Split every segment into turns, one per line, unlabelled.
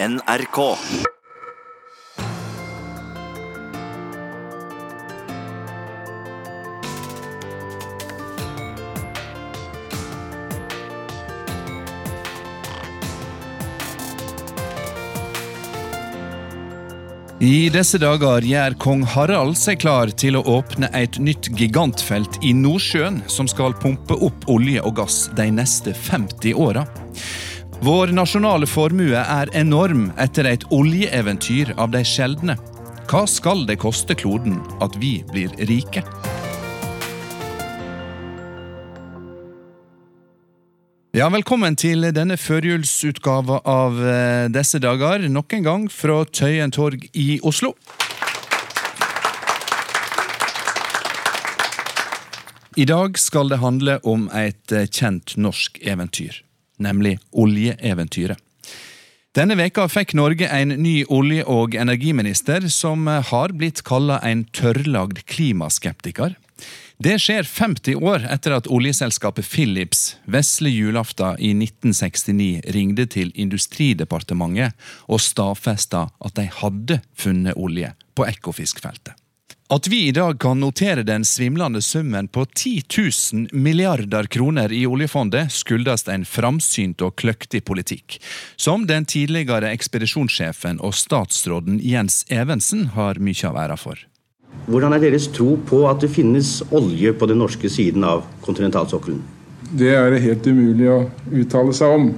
NRK.
I disse dager gjør kong Harald seg klar til å åpne et nytt gigantfelt i Nordsjøen, som skal pumpe opp olje og gass de neste 50 åra. Vår nasjonale formue er enorm etter et oljeeventyr av de sjeldne. Hva skal det koste kloden at vi blir rike? Ja, Velkommen til denne førjulsutgava av eh, disse dager, nok en gang fra Tøyen torg i Oslo. I dag skal det handle om et eh, kjent norsk eventyr, nemlig oljeeventyret. Denne veka fikk Norge en ny olje- og energiminister som har blitt kalla en tørrlagd klimaskeptiker. Det skjer 50 år etter at oljeselskapet Philips vesle julaften i 1969 ringte til Industridepartementet og stadfesta at de hadde funnet olje på Ekofiskfeltet. At vi i dag kan notere den svimlende summen på 10 000 milliarder kroner i oljefondet, skyldes en framsynt og kløktig politikk, som den tidligere ekspedisjonssjefen og statsråden Jens Evensen har mye av æra for.
Hvordan er deres tro på at det finnes olje på den norske siden av kontinentalsokkelen?
Det er det helt umulig å uttale seg om.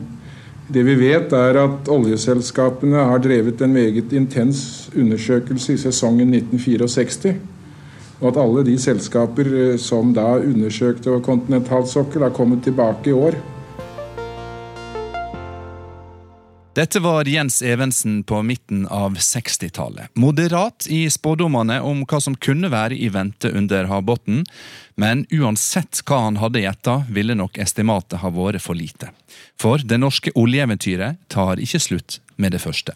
Det vi vet, er at oljeselskapene har drevet en meget intens undersøkelse i sesongen 1964. Og at alle de selskaper eh, som da undersøkte kontinentalsokkel, har kommet tilbake i år.
Dette var Jens Evensen på midten av 60-tallet. Moderat i spådommene om hva som kunne være i vente under havbunnen, men uansett hva han hadde gjetta, ville nok estimatet ha vært for lite. For det norske oljeeventyret tar ikke slutt med det første.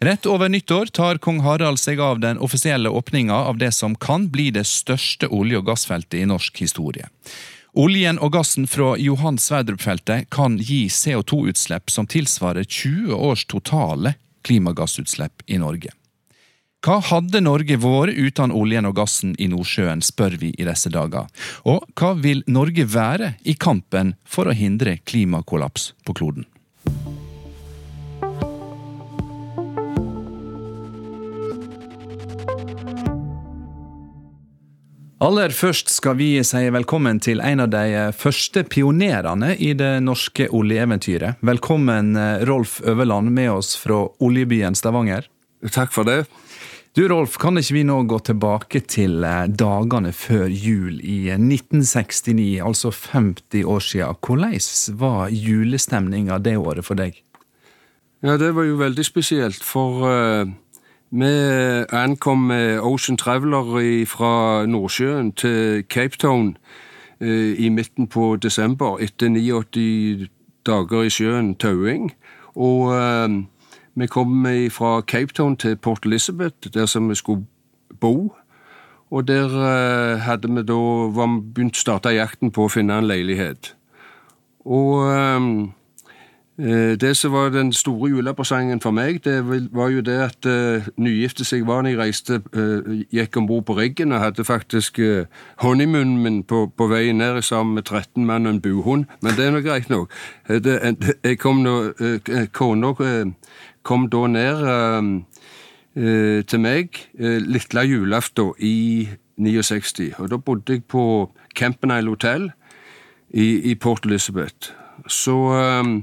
Rett over nyttår tar kong Harald seg av den offisielle åpninga av det som kan bli det største olje- og gassfeltet i norsk historie. Oljen og gassen fra Johan Sverdrup-feltet kan gi CO2-utslipp som tilsvarer 20 års totale klimagassutslipp i Norge. Hva hadde Norge vært uten oljen og gassen i Nordsjøen, spør vi i disse dager. Og hva vil Norge være i kampen for å hindre klimakollaps på kloden? Aller først skal vi si velkommen til en av de første pionerene i det norske oljeeventyret. Velkommen, Rolf Øverland, med oss fra oljebyen Stavanger.
Takk for det.
Du Rolf, kan ikke vi nå gå tilbake til eh, dagene før jul i 1969, altså 50 år siden. Hvordan var julestemninga det året for deg?
Ja, det var jo veldig spesielt, for uh vi ankom med Ocean Traveler fra Nordsjøen til Cape Town eh, i midten på desember etter 89 dager i sjøen tauing. Og eh, vi kom fra Cape Town til Port Elizabeth, der som vi skulle bo. Og der eh, hadde vi da begynt å starte jakten på å finne en leilighet. Og Eh, det som var den store julepresangen for meg, det var jo det at uh, nygifte seg var når jeg reiste, uh, gikk om bord på riggen og hadde faktisk uh, honeymunnen min på, på vei ned sammen med 13 mann og en buhund. Men det er nå greit nok. Det, jeg kom nå, Kona kom da ned til meg lille julaften i 69. Og da bodde jeg på Campenile Hotel i, i Port Elizabeth. Så Eh,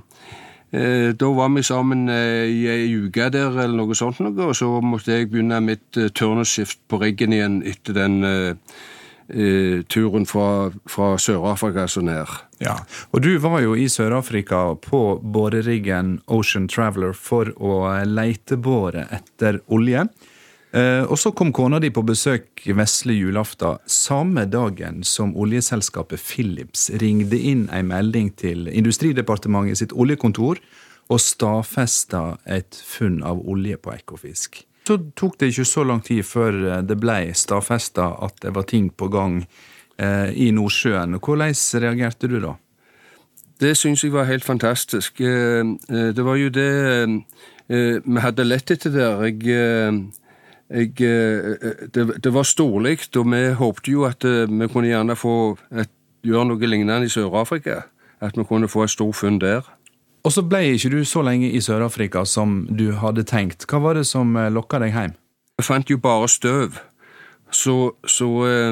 da var vi sammen eh, i ei uke der, eller noe sånt, noe, og så måtte jeg begynne mitt uh, turnusskift på riggen igjen etter den eh, turen fra, fra Sør-Afrika så ned.
Ja, og du var jo i Sør-Afrika på boreriggen Ocean Traveler for å leitebore etter olje. Eh, og så kom kona di på besøk vesle julaften, samme dagen som oljeselskapet Philips ringte inn en melding til Industridepartementet sitt oljekontor og stadfesta et funn av olje på Ekofisk. Så tok det ikke så lang tid før eh, det ble stadfesta at det var ting på gang eh, i Nordsjøen. Hvordan reagerte du da?
Det syns jeg var helt fantastisk. Det var jo det vi hadde lett etter der. Jeg, jeg, det, det, var storlig, og vi håpte jo at vi kunne gjerne få et, gjøre noe lignende i Sør-Afrika. At vi kunne få et stort funn der.
Og så ble ikke du så lenge i Sør-Afrika som du hadde tenkt. Hva var det som lokka deg hjem?
Vi fant jo bare støv. Så, så eh,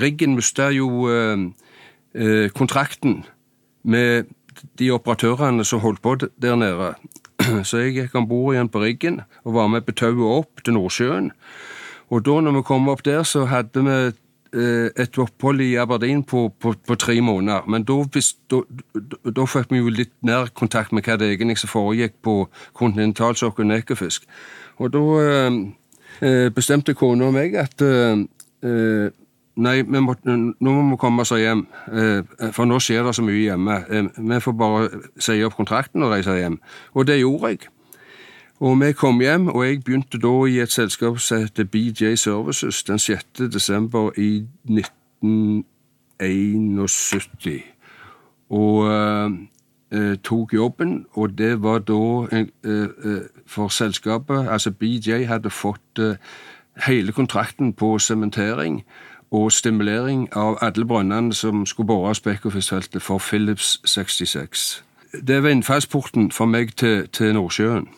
riggen mista jo eh, eh, kontrakten med de operatørene som holdt på der nede. Så jeg gikk om bord igjen på riggen og var med på tauet opp til Nordsjøen. Og da når vi kom opp der, så hadde vi eh, et opphold i Aberdeen på, på, på tre måneder. Men da, da, da, fikk vi jo litt nær kontakt med hva det egentlig som foregikk på kontinentalsokkelen Ekofisk. Og da eh, eh, bestemte kona og meg at Nei, må, nå må vi komme oss hjem, for nå skjer det så mye hjemme. Vi får bare si opp kontrakten og reise hjem. Og det gjorde jeg. Og vi kom hjem, og jeg begynte da i et selskap som heter BJ Services den 6. desember i 1971. Og eh, tok jobben, og det var da eh, For selskapet, altså BJ, hadde fått eh, hele kontrakten på sementering og stimulering av alle brønnene som skulle bores på Ekofiskfeltet for Philips 66. Det var innfallsporten for meg til, til Nordsjøen.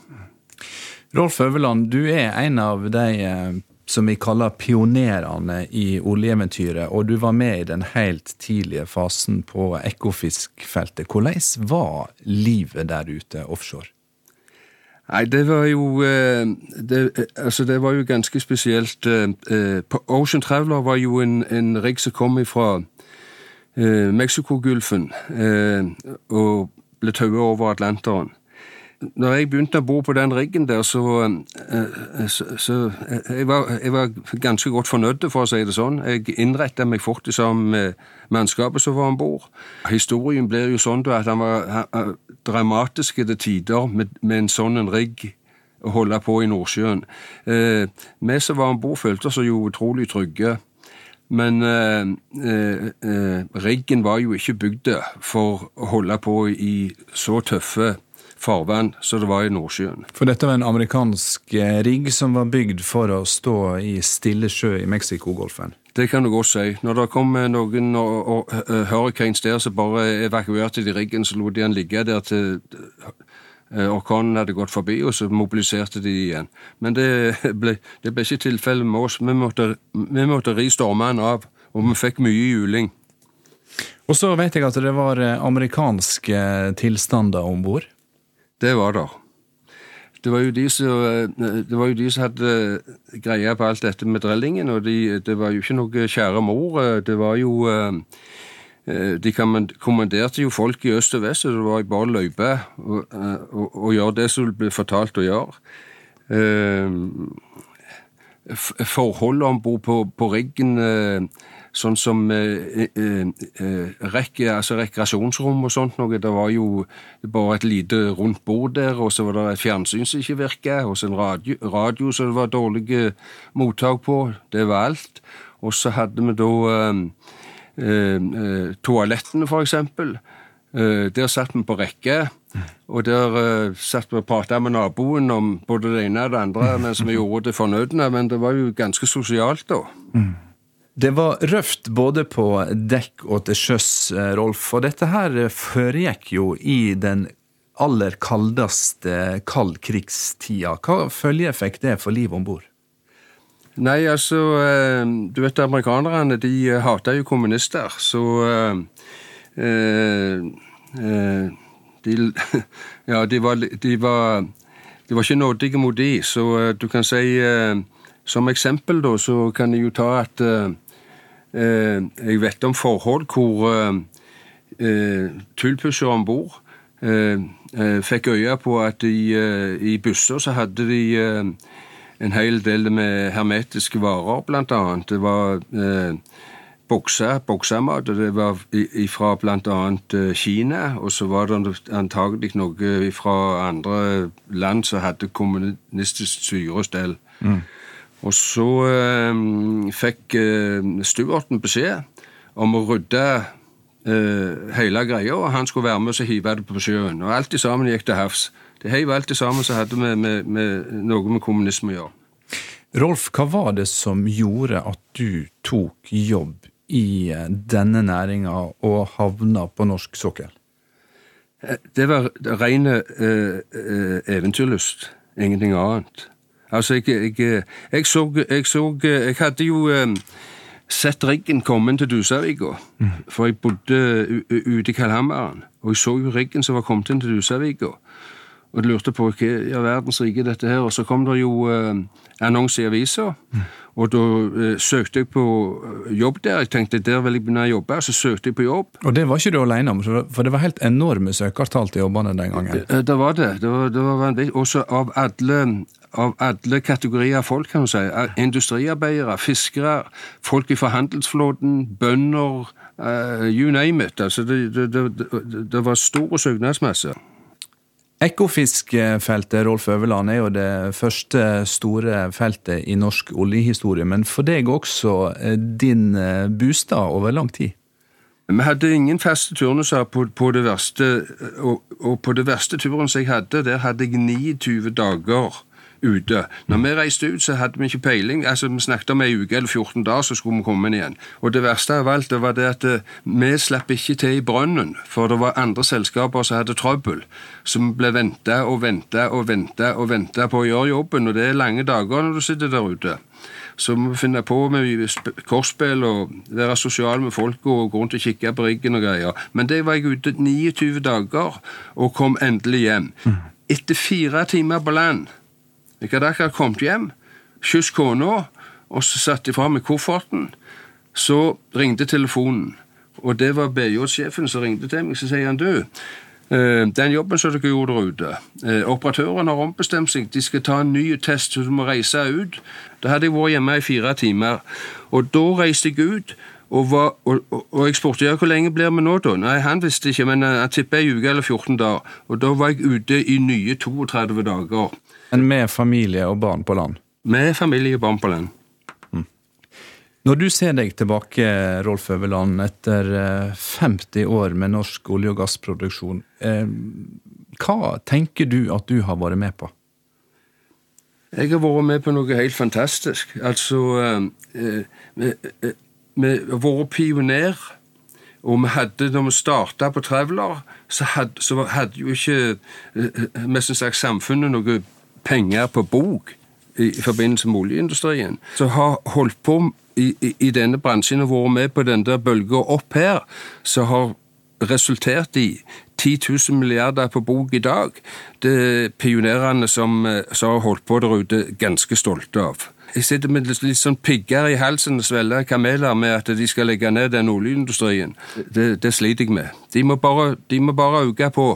Rolf Øverland, du er en av de eh, som vi kaller pionerene i oljeeventyret, og du var med i den helt tidlige fasen på Ekofiskfeltet. Hvordan var livet der ute offshore?
Nei, det var jo eh, det, altså det var jo ganske spesielt. Eh, Ocean Traveler var jo en, en rigg som kom fra Mexicogolfen og ble tauet over Atlanteren når jeg begynte å bo på den riggen der, så, eh, så, så jeg, var, jeg, var, ganske godt fornøyd, for å si det sånn. Jeg innretta meg fort som mannskapet som var om bord. Historien blir jo sånn at han var dramatisk til tider med, med en sånn rigg å holde på i Nordsjøen. Eh, vi som var om bord, følte oss jo utrolig trygge. Men eh, eh, eh riggen var jo ikke bygd for å holde på i så tøffe farvann som det var i Nordsjøen.
For dette var en amerikansk eh, rigg som var bygd for å stå i stille sjø i Mexicogolfen?
Det kan du godt si. Når det kom noen og, og, uh, hurricanes der så bare evakuerte de riggen, så lot de den ligge der til orkanen hadde gått forbi, og så mobiliserte de igjen. Men det ble, det ble ikke tilfellet med oss. Vi måtte, vi måtte ri stormene av, og vi fikk mye juling.
Og så vet jeg at det var amerikanske tilstander om bord?
Det var det. Det var jo de som, det var jo de som hadde greia på alt dette med drillingen, og de, det var jo ikke noe kjære mor. Det var jo De kommanderte jo folk i øst og vest, og det var bare å og, og, gjøre det som ble fortalt å gjøre. Forholdet om bord på, på riggen sånn som eh, eh, eh, rekke, altså rekreasjonsrom og sånt noe. Det var jo bare et lite rundt bord der, og så var det et fjernsyn som ikke virka, og så en radio, radio som det var dårlige mottak på. Det var alt. Og så hadde vi da eh, eh, toalettene, for eksempel. Eh, der satt vi på rekke, og der satt vi og prata med naboen om både det ene og det andre mens vi gjorde det fornødne, men det var jo ganske sosialt, da. Mm.
Det var røft både på dekk og til sjøs, eh, Rolf. Og dette her foregikk jo i den aller kaldeste kaldkrigstida. Hva følge fikk det for livet om bord?
Nei, altså eh, Du vet amerikanerne de hater jo kommunister, så de, Ja, de var, de var de var ikke nådige mot de, så du kan si Som eksempel, da, så kan jeg jo ta at Eh, jeg vet om forhold hvor eh, eh, om bord fikk øye på at i, i busser så hadde de en hel del med hermetiske varer, blant annet. Det var bokser, boksemat, og det var fra blant annet Kina. Og så var det antagelig noe fra andre land som hadde kommunistisk styre og stell. Mm. Og så eh, fikk eh, Stuarten beskjed om å rydde eh, hele greia, og han skulle være med og hive det på sjøen. Og alt sammen gikk til havs. Det heiv alt sammen som hadde med, med, med noe med kommunisme å gjøre.
Rolf, hva var det som gjorde at du tok jobb i eh, denne næringa og havna på norsk sokkel?
Eh, det var ren eh, eventyrlyst. Ingenting annet. Altså, jeg, jeg, jeg, så, jeg så Jeg hadde jo sett riggen komme til Dusavika. Mm. For jeg bodde ute i Kalhammeren. Og jeg så jo riggen som var kommet inn til Dusavika. Og lurte på hva i verdens rike dette her. Og så kom det jo eh, annonse i avisa. Mm. Og da eh, søkte jeg på eh, jobb der. Jeg tenkte der vil jeg begynne å jobbe. Så søkte jeg på jobb.
Og det var ikke du alene om, for det var helt enorme søkertall til jobbene den gangen?
Det, det var det. det var, det var Også av alle, av alle kategorier folk, kan du si. Industriarbeidere, fiskere, folk fra handelsflåten, bønder. Uh, you name it. Altså, det, det, det var stor søknadsmasse.
Ekofiskfeltet Rolf Øverland, er jo det første store feltet i norsk oljehistorie, men for deg også eh, din eh, bostad over lang tid?
Vi hadde ingen faste turnuser på, på, det verste, og, og, på det verste turen som jeg hadde, der hadde jeg 29 dager ute. Når vi reiste ut, så hadde vi ikke peiling. Altså, Vi snakket om ei uke eller 14 dager, så skulle vi komme inn igjen. Og det verste av alt det var det at eh, vi slapp ikke til i brønnen, for det var andre selskaper som hadde trøbbel. Som ble venta og venta og venta og venta på å gjøre jobben, og det er lange dager når du sitter der ute. Så må vi finne på med kortspill og være sosiale med folk og gå rundt og kikke på riggen og greier. Men det var jeg ute 29 dager og kom endelig hjem. Mm. Etter fire timer på land hadde akkurat kommet hjem, kysset kona, og så satte de fra meg kofferten. Så ringte telefonen, og det var BJ-sjefen som ringte til meg. Så sier han du, eh, den jobben som dere gjorde der ute eh, Operatøren har ombestemt seg. De skal ta en ny test, så du må reise ut. Da hadde jeg vært hjemme i fire timer. Og da reiste jeg ut. Og, var, og, og, jeg spurte ja, hvor lenge blir vi nå, da? Nei, Han visste ikke, men han tipper ei uke eller 14 dager. Og da var jeg ute i nye 32 dager.
Men med familie og barn på land?
Med familie og barn på land. Mm.
Når du ser deg tilbake, Rolf Øverland, etter 50 eh, år med norsk olje- og gassproduksjon, eh, hva tenker du at du har vært med på?
Jeg har vært med på noe helt fantastisk. Altså eh, Vi har vært pioner. Og vi hadde, når vi starta på Traveler, så hadde, så hadde jo ikke mest sagt samfunnet noe penger på bok i, i forbindelse med oljeindustrien, som har holdt på i, i, i, denne bransjen og vært med på den der bølga opp her, som har resultert i 10 000 milliarder på bok i dag. Det er pionerene som, som har holdt på der ute, ganske stolte av. Jeg sitter med litt sånn pigger i halsen og svelger kameler med at de skal legge ned den oljeindustrien. Det, det sliter jeg med. De må bare, de må bare øke på.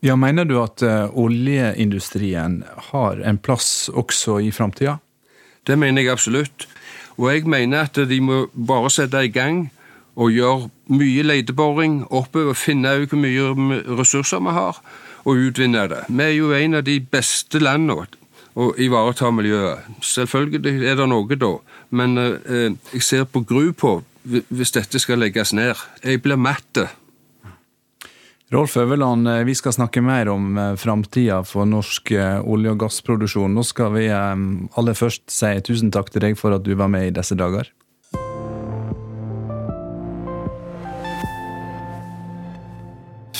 Ja, Mener du at uh, oljeindustrien har en plass også i framtida?
Det mener jeg absolutt. Og jeg mener at de må bare sette i gang og gjøre mye leteboring oppover, finne ut hvor mye ressurser vi har, og utvinne det. Vi er jo en av de beste landene å ivareta miljøet. Selvfølgelig er det noe da, men uh, jeg ser på gru på hvis dette skal legges ned. Jeg blir matt
Rolf Øverland, eh, vi skal snakke mer om eh, framtida for norsk eh, olje- og gassproduksjon. Nå skal vi aller først si tusen takk til deg for at du var med i disse dager.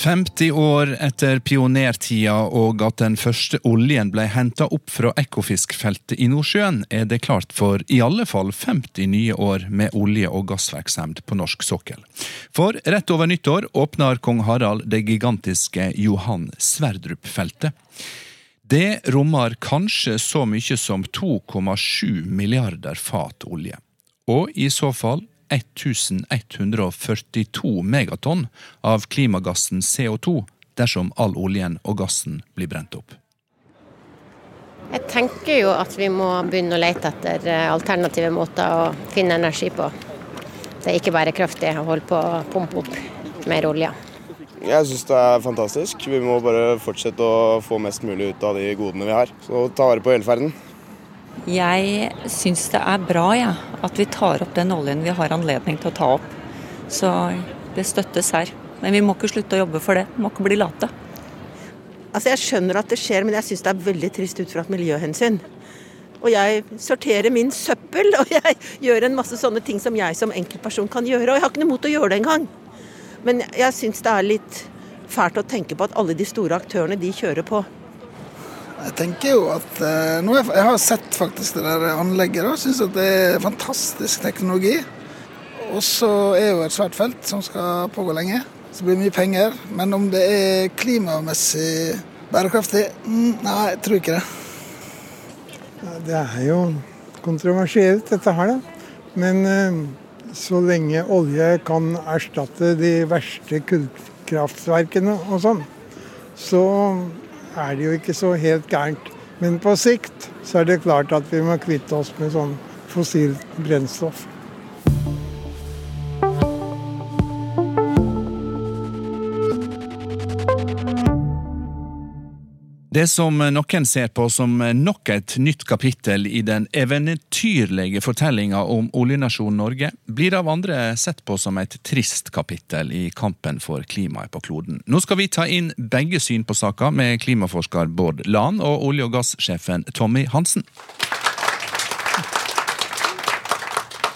50 år etter pionertida og at den første oljen ble henta opp fra Ekofiskfeltet i Nordsjøen, er det klart for i alle fall 50 nye år med olje- og gassvirksomhet på norsk sokkel. For rett over nyttår åpner kong Harald det gigantiske Johan Sverdrup-feltet. Det rommer kanskje så mye som 2,7 milliarder fat olje. Og i så fall 1142 megatonn av klimagassen CO2 dersom all oljen og gassen blir brent opp.
Jeg tenker jo at vi må begynne å lete etter eh, alternative måter å finne energi på. Det er ikke bærekraftig å holde på å pumpe opp mer olje.
Jeg syns det er fantastisk. Vi må bare fortsette å få mest mulig ut av de godene vi har. Så ta vare på velferden.
Jeg syns det er bra ja, at vi tar opp den oljen vi har anledning til å ta opp. Så det støttes her. Men vi må ikke slutte å jobbe for det. Vi må ikke bli late.
Altså Jeg skjønner at det skjer, men jeg syns det er veldig trist ut fra et miljøhensyn. Og jeg sorterer min søppel, og jeg gjør en masse sånne ting som jeg som enkeltperson kan gjøre. Og jeg har ikke noe mot å gjøre det engang. Men jeg syns det er litt fælt å tenke på at alle de store aktørene, de kjører på.
Jeg tenker jo at eh, nå Jeg har sett faktisk det der anlegget. og Syns at det er fantastisk teknologi. Og så er jo et svært felt som skal pågå lenge. Så blir det mye penger. Men om det er klimamessig bærekraftig? Mm, nei, jeg tror ikke det.
Det er jo kontroversielt, dette her, da. Men eh, så lenge olje kan erstatte de verste kullkraftverkene og sånn, så er det jo ikke så helt gærent. Men på sikt så er det klart at vi må kvitte oss med sånn fossilt brennstoff.
Det som noen ser på som nok et nytt kapittel i den eventyrlige fortellinga om oljenasjonen Norge, blir av andre sett på som et trist kapittel i kampen for klimaet på kloden. Nå skal vi ta inn begge syn på saka med klimaforsker Bård Lahn og olje- og gassjefen Tommy Hansen.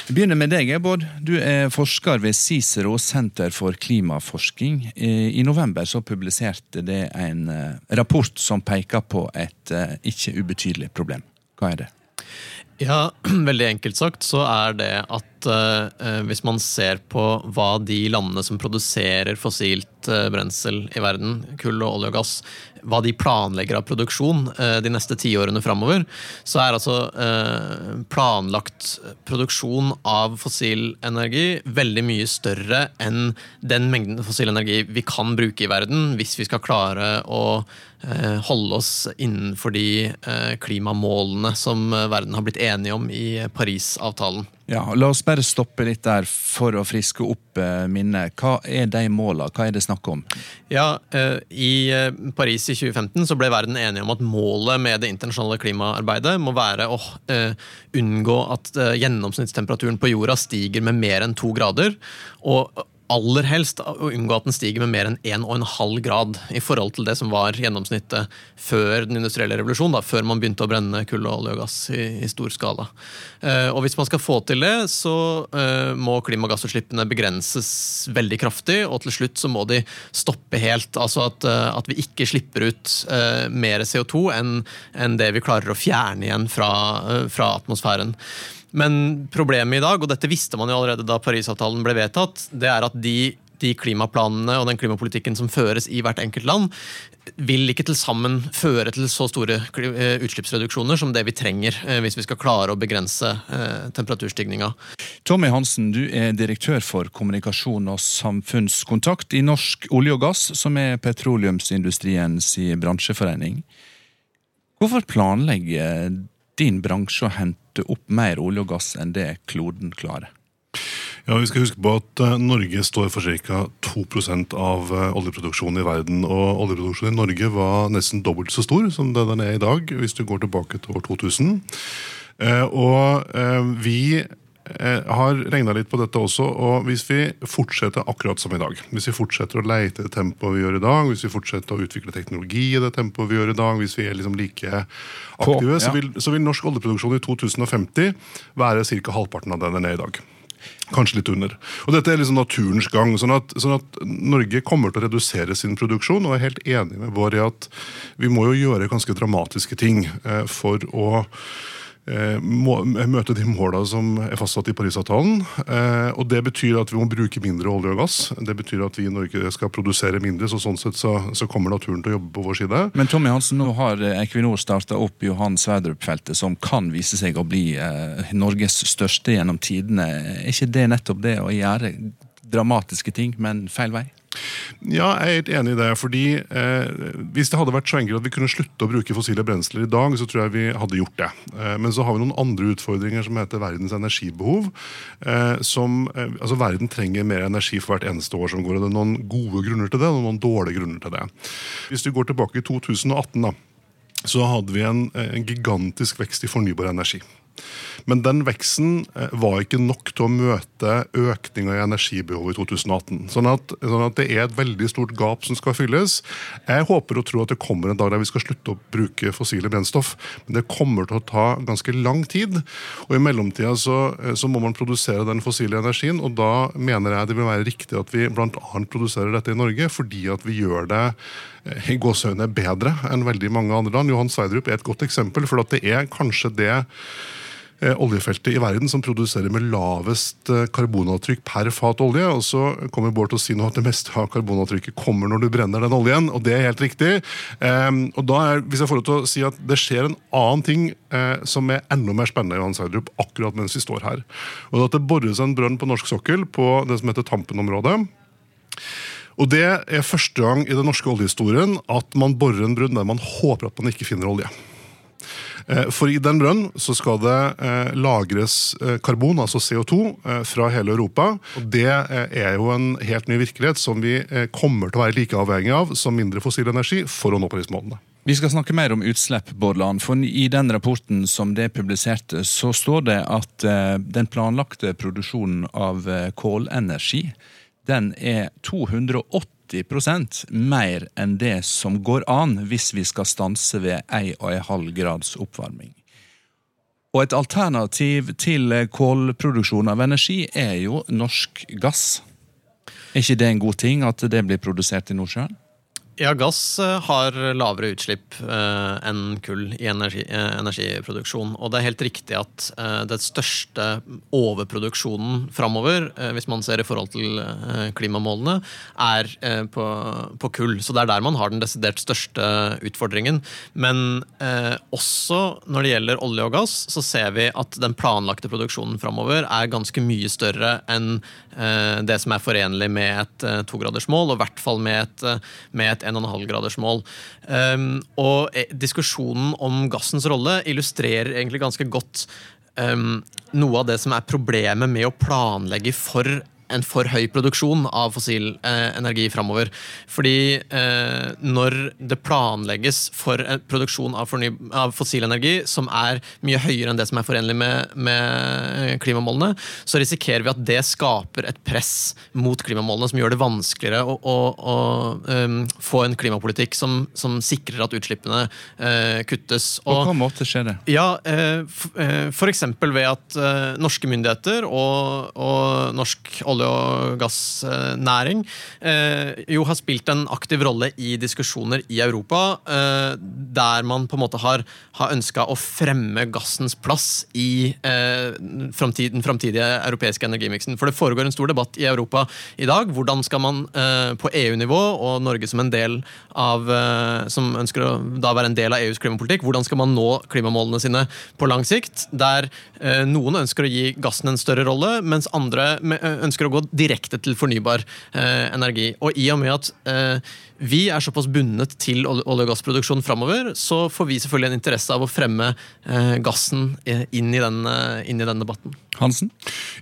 Vi begynner med deg, Bård. Du er forsker ved Cicero senter for klimaforsking. I november så publiserte det en eh, rapport som peker på et eh, ikke ubetydelig problem. Hva er det?
Ja, veldig enkelt sagt så er det at uh, hvis man ser på hva de landene som produserer fossilt uh, brensel i verden, kull og olje og gass, hva de planlegger av produksjon uh, de neste tiårene framover, så er altså planlagt produksjon av fossil energi veldig mye større enn den mengden fossil energi vi kan bruke i verden hvis vi skal klare å holde oss innenfor de klimamålene som verden har blitt enige om i Parisavtalen.
Ja, La oss bare stoppe litt der for å friske opp minnet. Hva er de målene? Hva er det snakk om?
Ja, I Paris i 2015 så ble verden enige om at målet med det internasjonale klimaarbeidet må være å unngå at gjennomsnittstemperaturen på jorda stiger med mer enn to grader. og aller helst å unngå at den stiger med mer enn 1,5 grad i forhold til det som var gjennomsnittet før den industrielle revolusjonen, da, før man begynte å brenne kull, og olje og gass i, i stor skala. Eh, og Hvis man skal få til det, så eh, må klimagassutslippene begrenses veldig kraftig, og til slutt så må de stoppe helt. Altså at, eh, at vi ikke slipper ut mer CO2 enn enn det vi klarer å fjerne igjen fra, fra atmosfæren. Men problemet i dag, og dette visste man jo allerede da Parisavtalen ble vedtatt, det er at de, de klimaplanene og den klimapolitikken som føres i hvert enkelt land, vil ikke til sammen føre til så store utslippsreduksjoner som det vi trenger hvis vi skal klare å begrense temperaturstigninga.
Tommy Hansen, du er direktør for kommunikasjon og samfunnskontakt i Norsk olje og gass, som er petroleumsindustriens bransjeforening. Hvorfor planlegger din bransje å hente opp mer olje og gass enn det kloden klarer?
Ja, Vi skal huske på at Norge står for ca. 2% av oljeproduksjonen i verden. og Oljeproduksjonen i Norge var nesten dobbelt så stor som det den er i dag, hvis du går tilbake til år 2000. Og vi har regna litt på dette også, og hvis vi fortsetter akkurat som i dag, hvis vi fortsetter å leite i det tempoet vi gjør i dag, hvis vi fortsetter å utvikle teknologi i det tempoet vi gjør i dag, hvis vi er liksom like aktive, På, ja. så, vil, så, vil, norsk oljeproduksjon i 2050 være ca. halvparten av den den er i dag. Kanskje litt under. Og Dette er liksom naturens gang. Sånn at, sånn at, Norge kommer til å redusere sin produksjon, og er helt enig med vår i at vi må jo gjøre ganske dramatiske ting eh, for å møte de målene som er fastsatt i Parisavtalen. Og Det betyr at vi må bruke mindre olje og gass. Det betyr at vi i Norge skal produsere mindre, så sånn sett så, så kommer naturen til å jobbe på vår side.
Men Tommy Hansen, nå har Equinor starta opp Johan Sverdrup-feltet, som kan vise seg å bli eh, Norges største gjennom tidene. Er ikke det nettopp det å gjøre dramatiske ting, men feil vei?
Ja, jeg er helt enig i det. fordi eh, Hvis det hadde vært så enkelt at vi kunne slutte å bruke fossile brensler i dag, så tror jeg vi hadde gjort det. Eh, men så har vi noen andre utfordringer som heter verdens energibehov. Eh, som, eh, altså Verden trenger mer energi for hvert eneste år som går. og Det er noen gode grunner til det og noen dårlige grunner til det. Hvis du går tilbake i 2018, da, så hadde vi en, en gigantisk vekst i fornybar energi. Men den veksten eh, var ikke nok til å møte økninga i energibehovet i 2018. Sånn at, sånn at, det er et veldig stort gap som skal fylles. Jeg håper og tror at det kommer en dag der vi skal slutte å bruke fossile brennstoff. Men det kommer til å ta ganske lang tid. Og i mellomtida så, eh, så må man produsere den fossile energien, og da mener jeg det vil være riktig at vi bl.a. produserer dette i Norge, fordi at vi gjør det i gåsehøyne bedre enn veldig mange andre land. Johan Sverdrup er et godt eksempel, for det er kanskje det eh, oljefeltet i verden som produserer med lavest karbonavtrykk per fat olje. Og så kommer Bård til å si nå at det meste av karbonavtrykket kommer når du brenner den oljen, og det er helt riktig. Um, og da er, hvis jeg får lov til å si at Det skjer en annen ting uh, som er enda mer spennende Johan Sverdrup, akkurat mens vi står her. Og at Det bores en brønn på norsk sokkel på det som heter Tampen-området. Og Det er første gang i den norske oljehistorien at man borer en brunn der man håper at man ikke finner olje. Eh, for i den brønnen så skal det eh, lagres eh, karbon, altså CO2, fra hele Europa. Og Det er jo en helt ny virkelighet som vi kommer til å være like avhengig av som mindre fossil energi for å nå Parismålene.
Vi skal snakke mer om utslipp, Bårdland. For I den rapporten som det publiserte, så står det at den planlagte produksjonen av kålenergi den er 280% mer enn det som går an hvis vi skal stanse ved 1,5 grads oppvarming. Og et alternativ til kålproduksjon av energi er jo norsk gass. Er ikke det en god ting at det blir produsert i Nordsjøen?
Ja, gass eh, har lavere utslipp eh, enn kull i energi, eh, energiproduksjon. Og det er helt riktig at den største overproduksjonen framover, hvis man ser i forhold til klimamålene, er på, på, kull. Så det er der man har den desidert største utfordringen. Men også når det gjelder olje og gass, så ser vi at den planlagte produksjonen framover er ganske mye større enn det som er forenlig med et togradersmål, og i hvert fall med et, med et 1,5-gradersmål. Um, og eh, diskusjonen om gassens rolle illustrerer egentlig ganske godt um, noe av det som er problemet med å planlegge for en for høy produksjon av fossil eh, energi framover. Fordi eh, når det planlegges for en produksjon av, av, fossil energi som er mye høyere enn det som er forenlig med, med, klimamålene, så risikerer vi at det skaper et press mot klimamålene som gjør det vanskeligere å, å, å um, få en klimapolitikk som, som sikrer at utslippene uh, kuttes.
Og, På hvilken måte skjer det?
Ja, eh, F.eks. ved at uh, norske myndigheter og, og norsk olje olje- og gassnæring, eh, jo har spilt en aktiv rolle i diskusjoner i Europa, eh, der man på en måte har, har ønska å fremme gassens plass i eh, den framtidige europeiske energimiksen. For det foregår en stor debatt i Europa i dag. Hvordan skal man på EU-nivå, og Norge som en del av som ønsker å da være en del av EUs klimapolitikk, hvordan skal man nå klimamålene sine på lang sikt? Der noen ønsker å gi gassen en større rolle, mens andre ønsker å gå direkte til fornybar eh, energi. Og i og med at eh, vi er såpass bundet til olje- og gassproduksjon framover, så får vi selvfølgelig en interesse av å fremme eh, gassen eh, inn i, den, eh, inn i den debatten.
Hansen?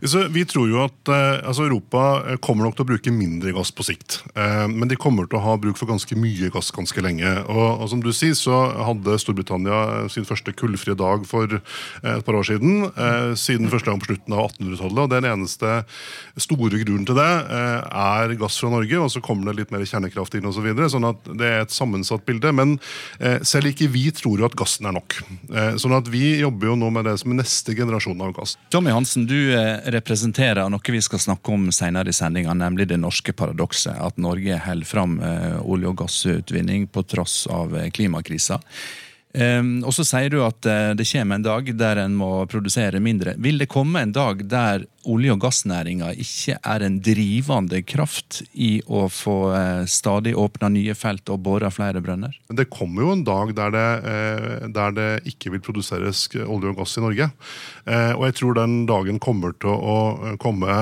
Så vi tror jo at eh, altså Europa kommer nok til å bruke mindre gass på sikt. Eh, men de kommer til å ha bruk for ganske mye gass ganske lenge. Og, og som du sier, så hadde Storbritannia sin første kullfrie dag for eh, et par år siden. Siden første gang på slutten av 1800-tallet. Og den eneste store grunnen til det er gass fra Norge. Og så kommer det litt mer kjernekraft inn. Og så videre, sånn at Det er et sammensatt bilde. Men eh, selv ikke vi tror jo at gassen er nok. Eh, sånn at Vi jobber jo nå med det som er neste generasjon av gass.
Tommy Hansen, du eh, representerer noe vi skal snakke om senere i sendinga, nemlig det norske paradokset. At Norge holder fram olje- og gassutvinning på tross av klimakrisa. Um, og så sier du at det kommer en dag der en må produsere mindre. Vil det komme en dag der olje- og gassnæringa ikke er en drivende kraft i å få uh, stadig åpna nye felt og bora flere brønner?
Det kommer jo en dag der det, uh, der det ikke vil produseres olje og gass i Norge. og jeg tror den dagen kommer til å komme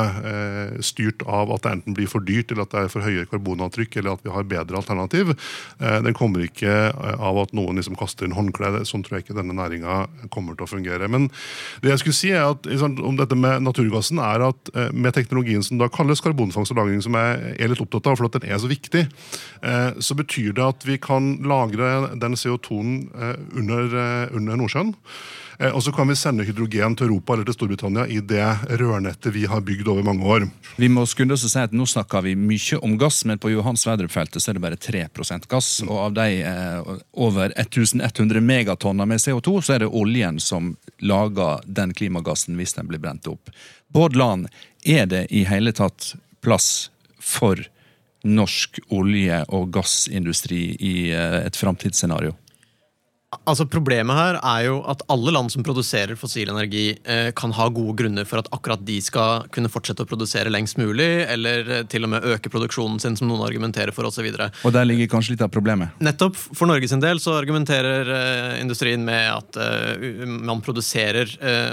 styrt av at det enten blir for dyrt, eller at det er for høye karbonavtrykk, eller at vi har bedre alternativ. den kommer ikke av at noen liksom kaster inn håndkle. Sånn tror jeg ikke denne næringa kommer til å fungere. Men det jeg skulle si er at, om dette med naturgassen, er at eh, med teknologien som da kalles karbonfangst og -lagring, som jeg er litt opptatt av, for at den er så viktig, eh, så betyr det at vi kan lagre den CO2-en under, under Nordsjøen. Eh, og så kan vi sende hydrogen til Europa eller til Storbritannia i det rørnettet vi har bygd over mange år.
Vi må skunde oss å si at Nå snakker vi mye om gass, men på Johan Sverdrup-feltet er det bare 3% gass. Og av de eh, over 1100 megatonner med CO2, så er det oljen som lager den klimagassen hvis den blir brent opp. Bård Land, er det i hele tatt plass for norsk olje- og gassindustri i eh, et framtidsscenario?
Altså Problemet her er jo at alle land som produserer fossil energi, eh, kan ha gode grunner for at akkurat de skal kunne fortsette å produsere lengst mulig, eller eh, til og med øke produksjonen sin, som noen argumenterer for osv. Og,
og der ligger kanskje litt av problemet?
Nettopp. For Norges del så argumenterer eh, industrien med at man produserer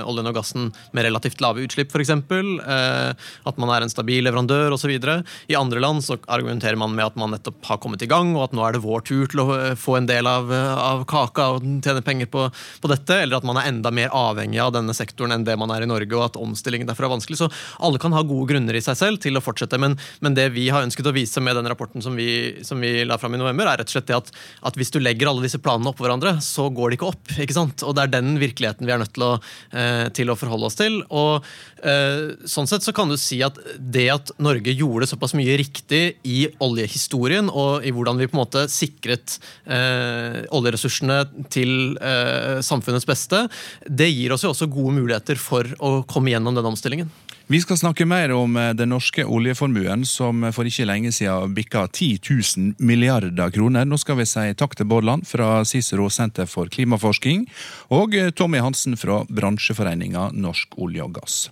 oljen og gassen med relativt lave utslipp, f.eks. Eh, at man er en stabil leverandør osv. I andre land så argumenterer man med at man nettopp har kommet i gang, og at nå er det vår tur til å få en del av, av kaka og tjener penger på, på, dette, eller at man er enda mer avhengig av denne sektoren enn det man er i Norge, og at omstillingen derfor er vanskelig. Så alle kan ha gode grunner i seg selv til å fortsette, men, men det vi har ønsket å vise med den rapporten som vi, som vi la fram i november, er rett og slett det at, at, hvis du legger alle disse planene oppå hverandre, så går det ikke opp. ikke sant? Og det er den virkeligheten vi er nødt til å, eh, til å forholde oss til. og eh, Sånn sett så kan du si at det at Norge gjorde såpass mye riktig i oljehistorien, og i hvordan vi på en måte sikret eh, oljeressursene til eh, samfunnets beste, det gir oss jo også gode muligheter for å komme gjennom den omstillingen.
Vi skal snakke mer om eh, den norske oljeformuen, som for ikke lenge siden bikka 10 000 milliarder kroner. Nå skal vi si takk til Bårdland fra Cicero senter for klimaforsking, og eh, Tommy Hansen fra bransjeforeninga Norsk olje og gass.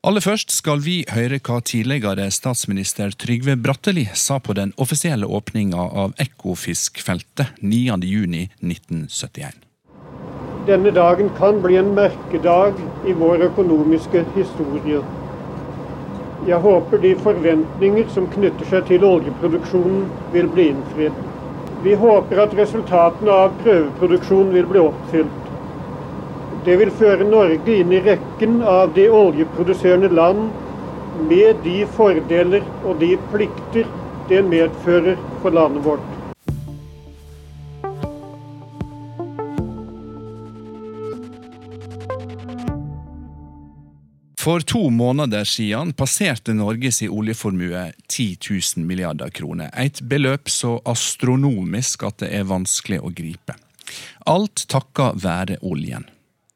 Aller først skal vi høre hva tidligere statsminister Trygve Bratteli sa på den offisielle åpninga av Ekofiskfeltet 9.6.1971.
Denne dagen kan bli en merkedag i vår økonomiske historie. Jeg håper de forventninger som knytter seg til oljeproduksjonen, vil bli innfridd. Vi håper at resultatene av prøveproduksjonen vil bli oppfylt. Det vil føre Norge inn i rekken av de oljeproduserende land med de fordeler og de plikter det medfører for landet vårt.
For to måneder siden passerte Norges oljeformue 10 000 milliarder kroner. Et beløp så astronomisk at det er vanskelig å gripe. Alt takka være oljen.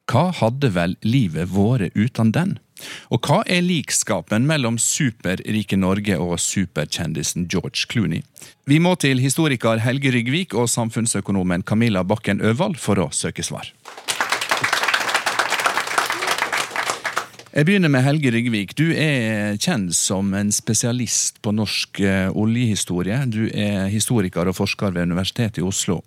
Hva hadde vel livet vært uten den? Og hva er likskapen mellom superrike Norge og superkjendisen George Clooney? Vi må til historiker Helge Ryggvik og samfunnsøkonomen Camilla Bakken Øvald for å søke svar. Jeg begynner med Helge Ryggvik. Du er kjent som en spesialist på norsk eh, oljehistorie. Du er historiker og forsker ved Universitetet i Oslo.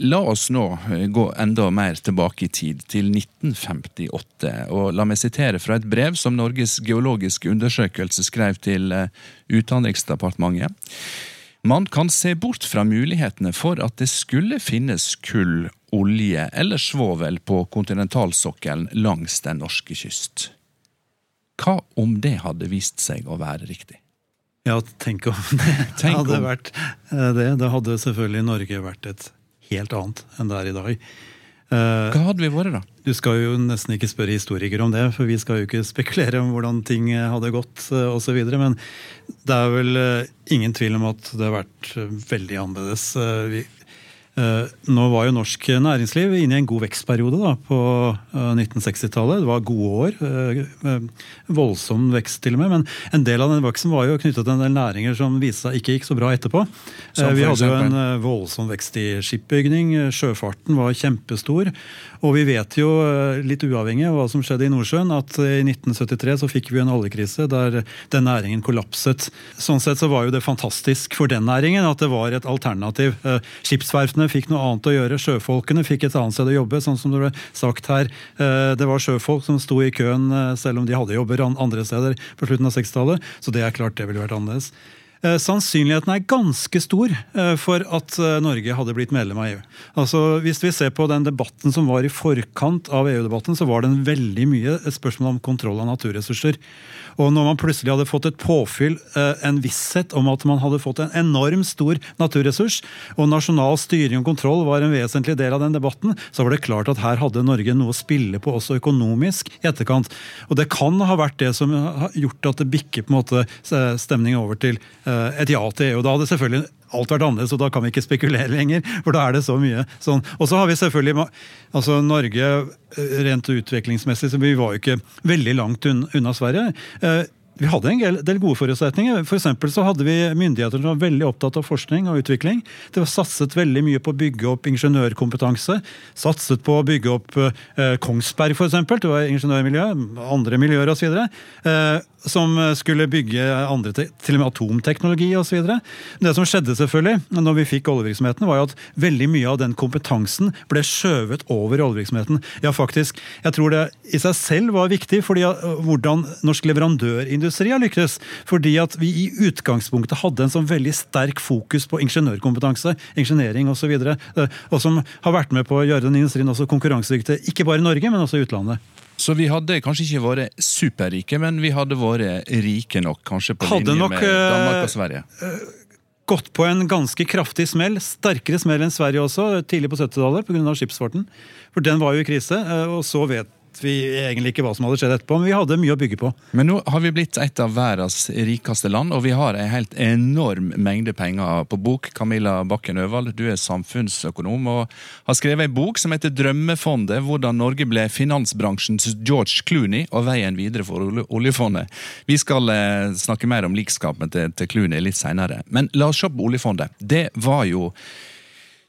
La oss nå eh, gå enda mer tilbake i tid, til 1958. Og la meg sitere fra et brev som Norges geologiske undersøkelse skrev til eh, Utenriksdepartementet. Man kan se bort fra mulighetene for at det skulle finnes kull, olje eller svovel på kontinentalsokkelen langs den norske kyst. Hva om det hadde vist seg å være riktig?
Ja, tenk om det tenk hadde om. vært eh, det. Da hadde selvfølgelig Norge vært et helt annet enn det er i dag.
Eh, Hva hadde vi vært, da?
Du skal jo nesten ikke spørre historikere om det, for vi skal jo ikke spekulere om hvordan ting hadde gått eh, osv. Men det er vel eh, ingen tvil om at det har vært veldig annerledes. Vi, Eh, nå var jo norsk næringsliv inne i en god vekstperiode da, på 1960-tallet. Eh, det var gode år. Eh, voldsom vekst, til og med. Men en del av den veksten var jo knyttet til en del næringer som viste seg ikke gikk så bra etterpå. Vi hadde jo en voldsom vekst i skipbygning. Sjøfarten var kjempestor. Og vi vet jo, litt uavhengig av hva som skjedde i Nordsjøen, at i 1973 så fikk vi en oljekrise der den næringen kollapset. Sånn sett så var jo det fantastisk for den næringen at det var et alternativ. Skipsverftene fikk noe annet å gjøre. Sjøfolkene fikk et annet sted å jobbe, sånn som det ble sagt her. Eh, det var sjøfolk som sto i køen eh, selv om de hadde jobber andre steder på slutten av 60-tallet. Så det er klart det ville vært annerledes. Eh, sannsynligheten er ganske stor eh, for at eh, Norge hadde blitt medlem av EU. Altså, Hvis vi ser på den debatten som var i forkant av EU-debatten, så var den veldig mye et spørsmål om kontroll av naturressurser. Og når man plutselig hadde fått et påfyll, en visshet om at man hadde fått en enorm stor naturressurs, og nasjonal styring og kontroll var en vesentlig del av den debatten, så var det klart at her hadde Norge noe å spille på også økonomisk i etterkant. Og det kan ha vært det som har gjort at det bikker på en måte stemningen over til Eh, et ja til EU. Da hadde selvfølgelig alt vært annerledes, og da kan vi ikke spekulere lenger. For da er det så mye sånn. Og så har vi selvfølgelig altså Norge eh, rent utviklingsmessig, så vi var jo ikke veldig langt unna Sverige. Eh, vi hadde en del gode forutsetninger. For så hadde vi myndigheter som var veldig opptatt av forskning og utvikling. Det var satset veldig mye på å bygge opp ingeniørkompetanse. Satset på å bygge opp eh, Kongsberg, f.eks. Det var ingeniørmiljø. Andre miljøer osv. Eh, som skulle bygge andre, til og med atomteknologi osv. Det som skjedde selvfølgelig når vi fikk oljevirksomheten, var jo at veldig mye av den kompetansen ble skjøvet over i oljevirksomheten. Ja, faktisk, jeg tror det i seg selv var viktig fordi hvordan norsk leverandørindustri har lyktes. Fordi at vi i utgangspunktet hadde en sånn veldig sterk fokus på ingeniørkompetanse, ingeniering osv. Og, så eh, og som har vært med på å gjøre den industrien også konkurransedyktig, ikke bare i Norge, men også i utlandet.
Så vi hadde kanskje ikke vært superrike, men vi hadde vært rike nok, kanskje på
hadde
linje
nok,
med Danmark og Sverige?
Uh, gått på en ganske kraftig smell, sterkere smell enn Sverige også, tidlig på 70-tallet pga. skipsfarten. For den var jo i krise, og så vet vi egentlig ikke hva som hadde skjedd etterpå, men vi hadde mye å bygge på.
Men nå har vi blitt et av verdens rikeste land, og vi har en helt enorm mengde penger på bok. Camilla Bakken Øvald, du er samfunnsøkonom og har skrevet en bok som heter Drømmefondet, hvordan Norge ble finansbransjens George Clooney og veien videre for oljefondet. Vi skal eh, snakke mer om likskapen til, Clooney litt seinere, men la oss se på oljefondet. Det var jo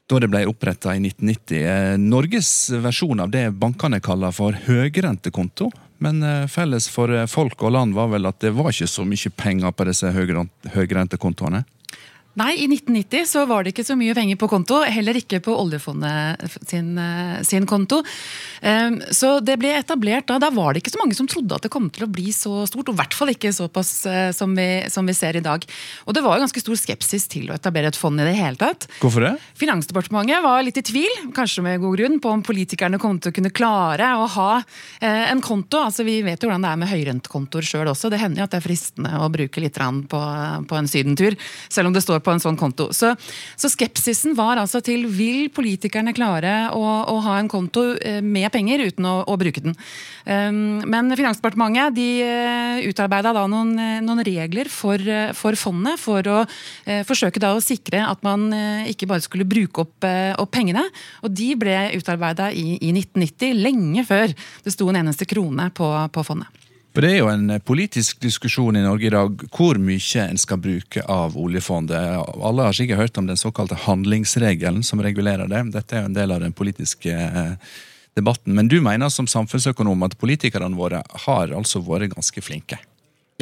da det ble oppretta i 1990. Eh, Norges versjon av det bankene kaller for høyrentekonto. Men eh, felles for eh, folk og land var vel at det var ikke så mye penger på disse høyrentekontoene?
Nei, i 1990 så var det ikke så mye penger på konto. Heller ikke på oljefondet sin, eh, sin konto. Så det ble etablert da. Da var det ikke så mange som trodde at det kom til å bli så stort. Og i hvert fall ikke såpass eh, som vi, som vi ser i dag. Og det var jo ganske stor skepsis til å etablere et fond i det hele tatt.
Hvorfor det?
Finansdepartementet var litt i tvil, kanskje med god grunn, på om politikerne kom til å kunne klare å ha eh, en konto. Altså Vi vet jo hvordan det er med høyrentekontoer sjøl også. Det hender jo at det er fristende å bruke litt på, på en sydentur, selv om det står på en sånn konto. Så, så skepsisen var altså til vil politikerne klare å, å ha en konto eh, med penger uten å, å bruke den. Um, men Finansdepartementet de eh, utarbeida da noen, eh, noen regler for, for, fondet for å uh, forsøke da å sikre at man ikke bare skulle bruke opp, opp pengene. Og de ble utarbeida i, i 1990, lenge før det sto en eneste krone på, på fondet.
For Det er jo en politisk diskusjon i Norge i dag hvor mye en skal bruke av oljefondet. Alle har sikkert hørt om den såkalte handlingsregelen som regulerer det. Dette er jo en del av den politiske eh, debatten. Men du mener som samfunnsøkonom at politikerne våre har altså vært ganske flinke?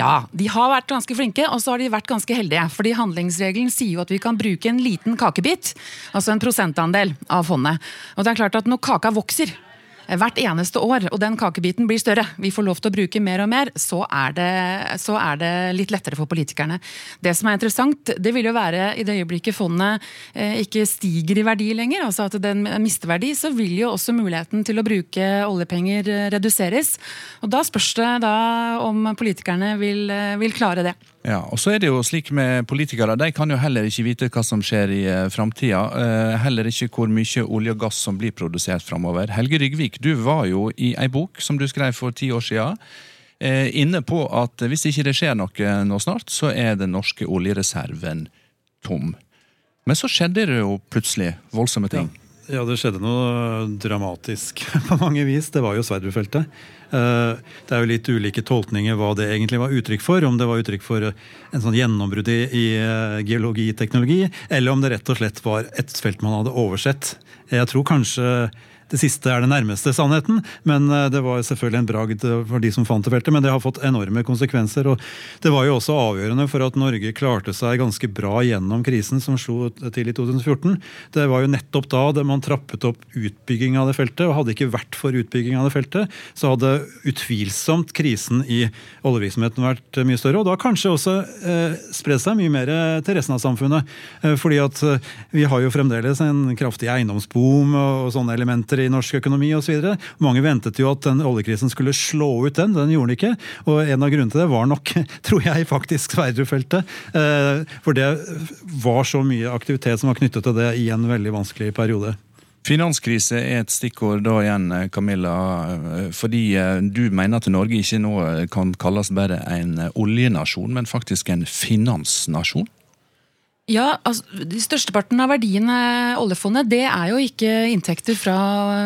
Ja, de har vært ganske flinke, og så har de vært ganske heldige. Fordi handlingsregelen sier jo at vi kan bruke en liten kakebit, altså en prosentandel av fondet. Og det er klart at når kaka vokser, hvert eneste år, og den kakebiten blir større, vi får lov til å bruke mer og mer, så er, det, så er det litt lettere for politikerne. Det som er interessant, det vil jo være i det øyeblikket fondet eh, ikke stiger i verdi lenger, altså at den mister verdi, så vil jo også muligheten til å bruke oljepenger eh, reduseres. Og da spørs det da om politikerne vil, eh, vil klare det.
Ja, og så er det jo slik med politikere, De kan jo heller ikke vite hva som skjer i uh, framtida. Uh, heller ikke hvor mye olje og gass som blir produsert framover. Helge Rygvik, du var jo i ei bok som du skrev for ti år siden. Uh, inne på at hvis ikke det skjer noe nå snart, så er den norske oljereserven tom. Men så skjedde det jo plutselig voldsomme ting.
Ja. Ja, det skjedde noe dramatisk på mange vis. Det var jo Sverdrup-feltet. Eh, det er jo litt ulike tolkninger hva det egentlig var uttrykk for. Om det var uttrykk for en sånn gjennombrudd i, i eh, geologiteknologi, eller om det rett og slett var et felt man hadde oversett. Jeg tror kanskje det siste er det nærmeste sannheten, men eh, det var selvfølgelig en bragd for de som fant det feltet. Men det har fått enorme konsekvenser. og Det var jo også avgjørende for at Norge klarte seg ganske bra gjennom krisen som slo til i 2014. Det var jo nettopp da man trappet opp utbygging av det feltet. og Hadde ikke vært for utbygging av det feltet, så hadde utvilsomt krisen i oljevirksomheten vært mye større. Og da kanskje også eh, spredd seg mye mer til resten av samfunnet. Eh, fordi at eh, vi har jo fremdeles en kraftig eiendomsboom og sånne elementer i norsk økonomi osv. Mange ventet jo at den oljekrisen skulle slå ut den, den gjorde den ikke. Og en av grunnene til det var nok, tror jeg, faktisk Sverdrup-feltet. Eh, for det var så mye aktivitet som var knyttet til det i en veldig vanskelig periode.
Finanskrise er et stikkord da igjen, Camilla. Fordi du mener at Norge ikke nå kan kalles bare en oljenasjon, men faktisk en finansnasjon?
Ja, altså, de Størsteparten av verdiene oljefondet det er jo ikke inntekter fra,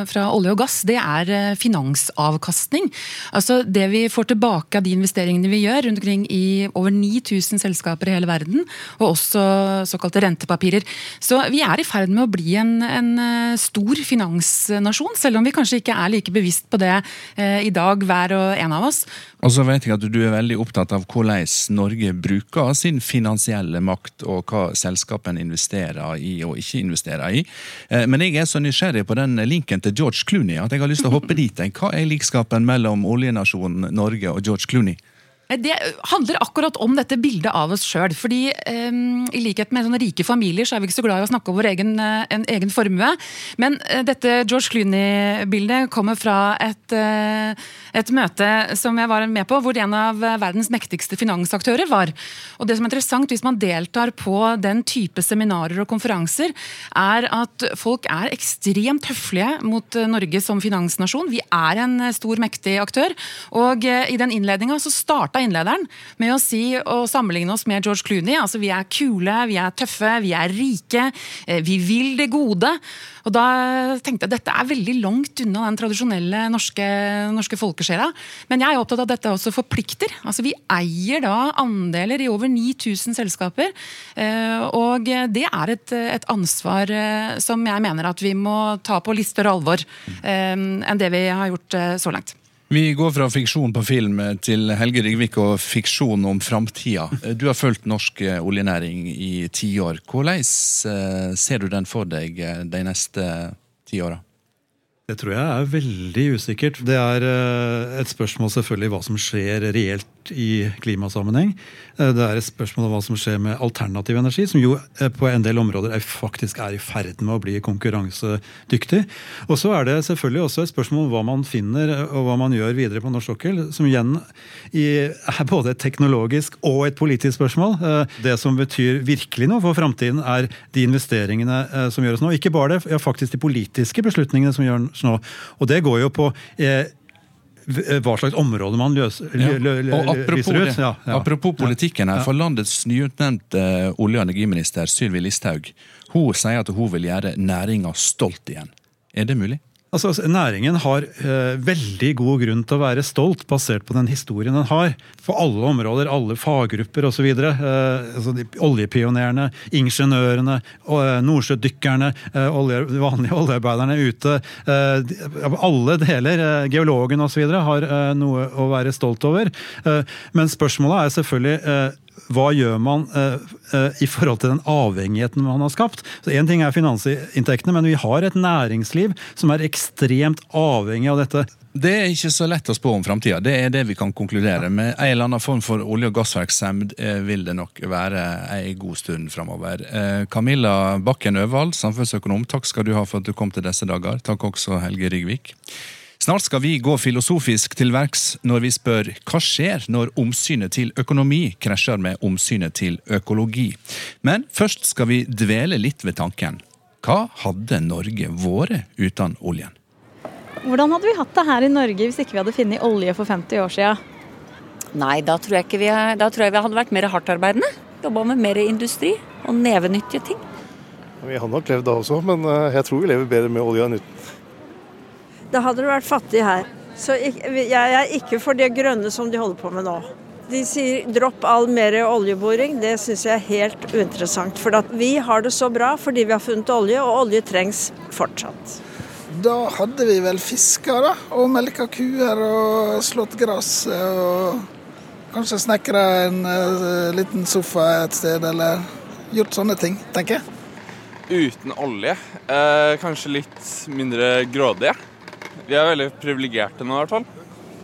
fra, olje og gass, det er eh, finansavkastning. Altså Det vi får tilbake av de investeringene vi gjør rundt omkring i over 9000 selskaper i hele verden, og også såkalte rentepapirer. Så vi er i ferd med å bli en, en eh, stor finansnasjon, selv om vi kanskje ikke er like bevisst på det eh, i dag, hver og en av oss.
Og så vet jeg at du er veldig opptatt av hvordan Norge bruker sin finansielle makt, og hva selskapene investerer i og ikke investerer i. Eh, men jeg er så nysgjerrig på den linken til George Clooney at jeg har lyst til å hoppe dit. Hva er likskapen mellom oljenasjonen Norge og George Clooney?
Det handler akkurat om dette bildet av oss sjøl. Fordi um, i likhet med sånne rike familier så er vi ikke så glad i å snakke om vår egen, en egen formue. Men uh, dette George Clooney-bildet kommer fra et, uh, et, møte som jeg var med på, hvor en av verdens mektigste finansaktører var. Og det som er interessant hvis man deltar på den type seminarer og konferanser, er at folk er ekstremt høflige mot Norge som finansnasjon. Vi er en stor, mektig aktør. Og i den innledninga så starta starta innlederen med å si og sammenligne oss med George Clooney. Altså Vi er kule, vi er tøffe, vi er rike, eh, vi vil det gode. Og da tenkte jeg at dette er veldig langt unna den tradisjonelle norske, norske folkesjela. Men jeg er opptatt av at dette også forplikter. Altså Vi eier da andeler i over 9000 selskaper. Eh, og det er et, et ansvar eh, som jeg mener at vi må ta på litt større alvor enn det vi har gjort så langt.
Vi går fra fiksjon på film til Helge Rygvik og fiksjon om framtida. Du har fulgt norsk oljenæring i tiår. Hvordan eh, ser du den for deg eh, de neste ti åra?
Det tror jeg er veldig usikkert. Det er eh, et spørsmål selvfølgelig hva som skjer reelt i klimasammenheng. Eh, det er et spørsmål om hva som skjer med alternativ energi, som jo eh, på en del områder er faktisk er i ferd med å bli konkurransedyktig. Og så er det selvfølgelig også et spørsmål om hva man finner og hva man gjør videre på norsk sokkel, som igjen er både et teknologisk og et politisk spørsmål. Eh, det som betyr virkelig noe for framtiden, er de investeringene som gjøres nå. Ikke bare det, ja, faktisk de politiske beslutningene som gjøres nå. Og det går jo på hva slags område man løser, ja.
og apropos ut. Ja, ja. Apropos politikken her, for landets nyutnevnte olje- og energiminister Sylvi Listhaug hun sier at hun vil gjøre næringa stolt igjen. Er det mulig?
Altså, Næringen har eh, veldig god grunn til å være stolt, basert på den historien den har. For alle områder, alle faggrupper osv. Eh, altså, oljepionerene, ingeniørene, eh, nordsjødykkerne, eh, olje, vanlige oljearbeiderne ute. Eh, alle deler, eh, geologen osv., har eh, noe å være stolt over. Eh, men spørsmålet er selvfølgelig hva gjør man uh, uh, i forhold til den avhengigheten man har skapt? Så Én ting er finansinntektene, men vi har et næringsliv som er ekstremt avhengig av dette.
Det er ikke så lett å spå om framtida. Det er det vi kan konkludere med. En eller annen form for olje- og gassvirksomhet eh, vil det nok være en god stund framover. Camilla Bakken Øvald, samfunnsøkonom, takk skal du ha for at du kom til disse dager. Takk også Helge Rigvik. Snart skal vi gå filosofisk til verks når vi spør hva skjer når omsynet til økonomi krasjer med omsynet til økologi. Men først skal vi dvele litt ved tanken. Hva hadde Norge vært uten oljen?
Hvordan hadde vi hatt det her i Norge hvis ikke vi hadde funnet olje for 50 år siden?
Nei, da tror jeg, vi, da tror jeg vi hadde vært mer hardtarbeidende. Jobba med mer industri og nevenyttige ting.
Vi hadde nok levd da også, men eh, jeg tror vi lever bedre med olja enn uten.
Da hadde du vært fattig her. Så jeg er ikke for det grønne som de holder på med nå. De sier dropp all mer oljeboring. Det syns jeg er helt uinteressant. For vi har det så bra fordi vi har funnet olje, og olje trengs fortsatt.
Da hadde vi vel fiska, da. Og melka kuer og slått gress. Og kanskje snekra en uh, liten sofa et sted, eller gjort sånne ting, tenker jeg.
Uten olje. Eh, kanskje litt mindre grådige. Vi er veldig privilegerte nå, i hvert fall.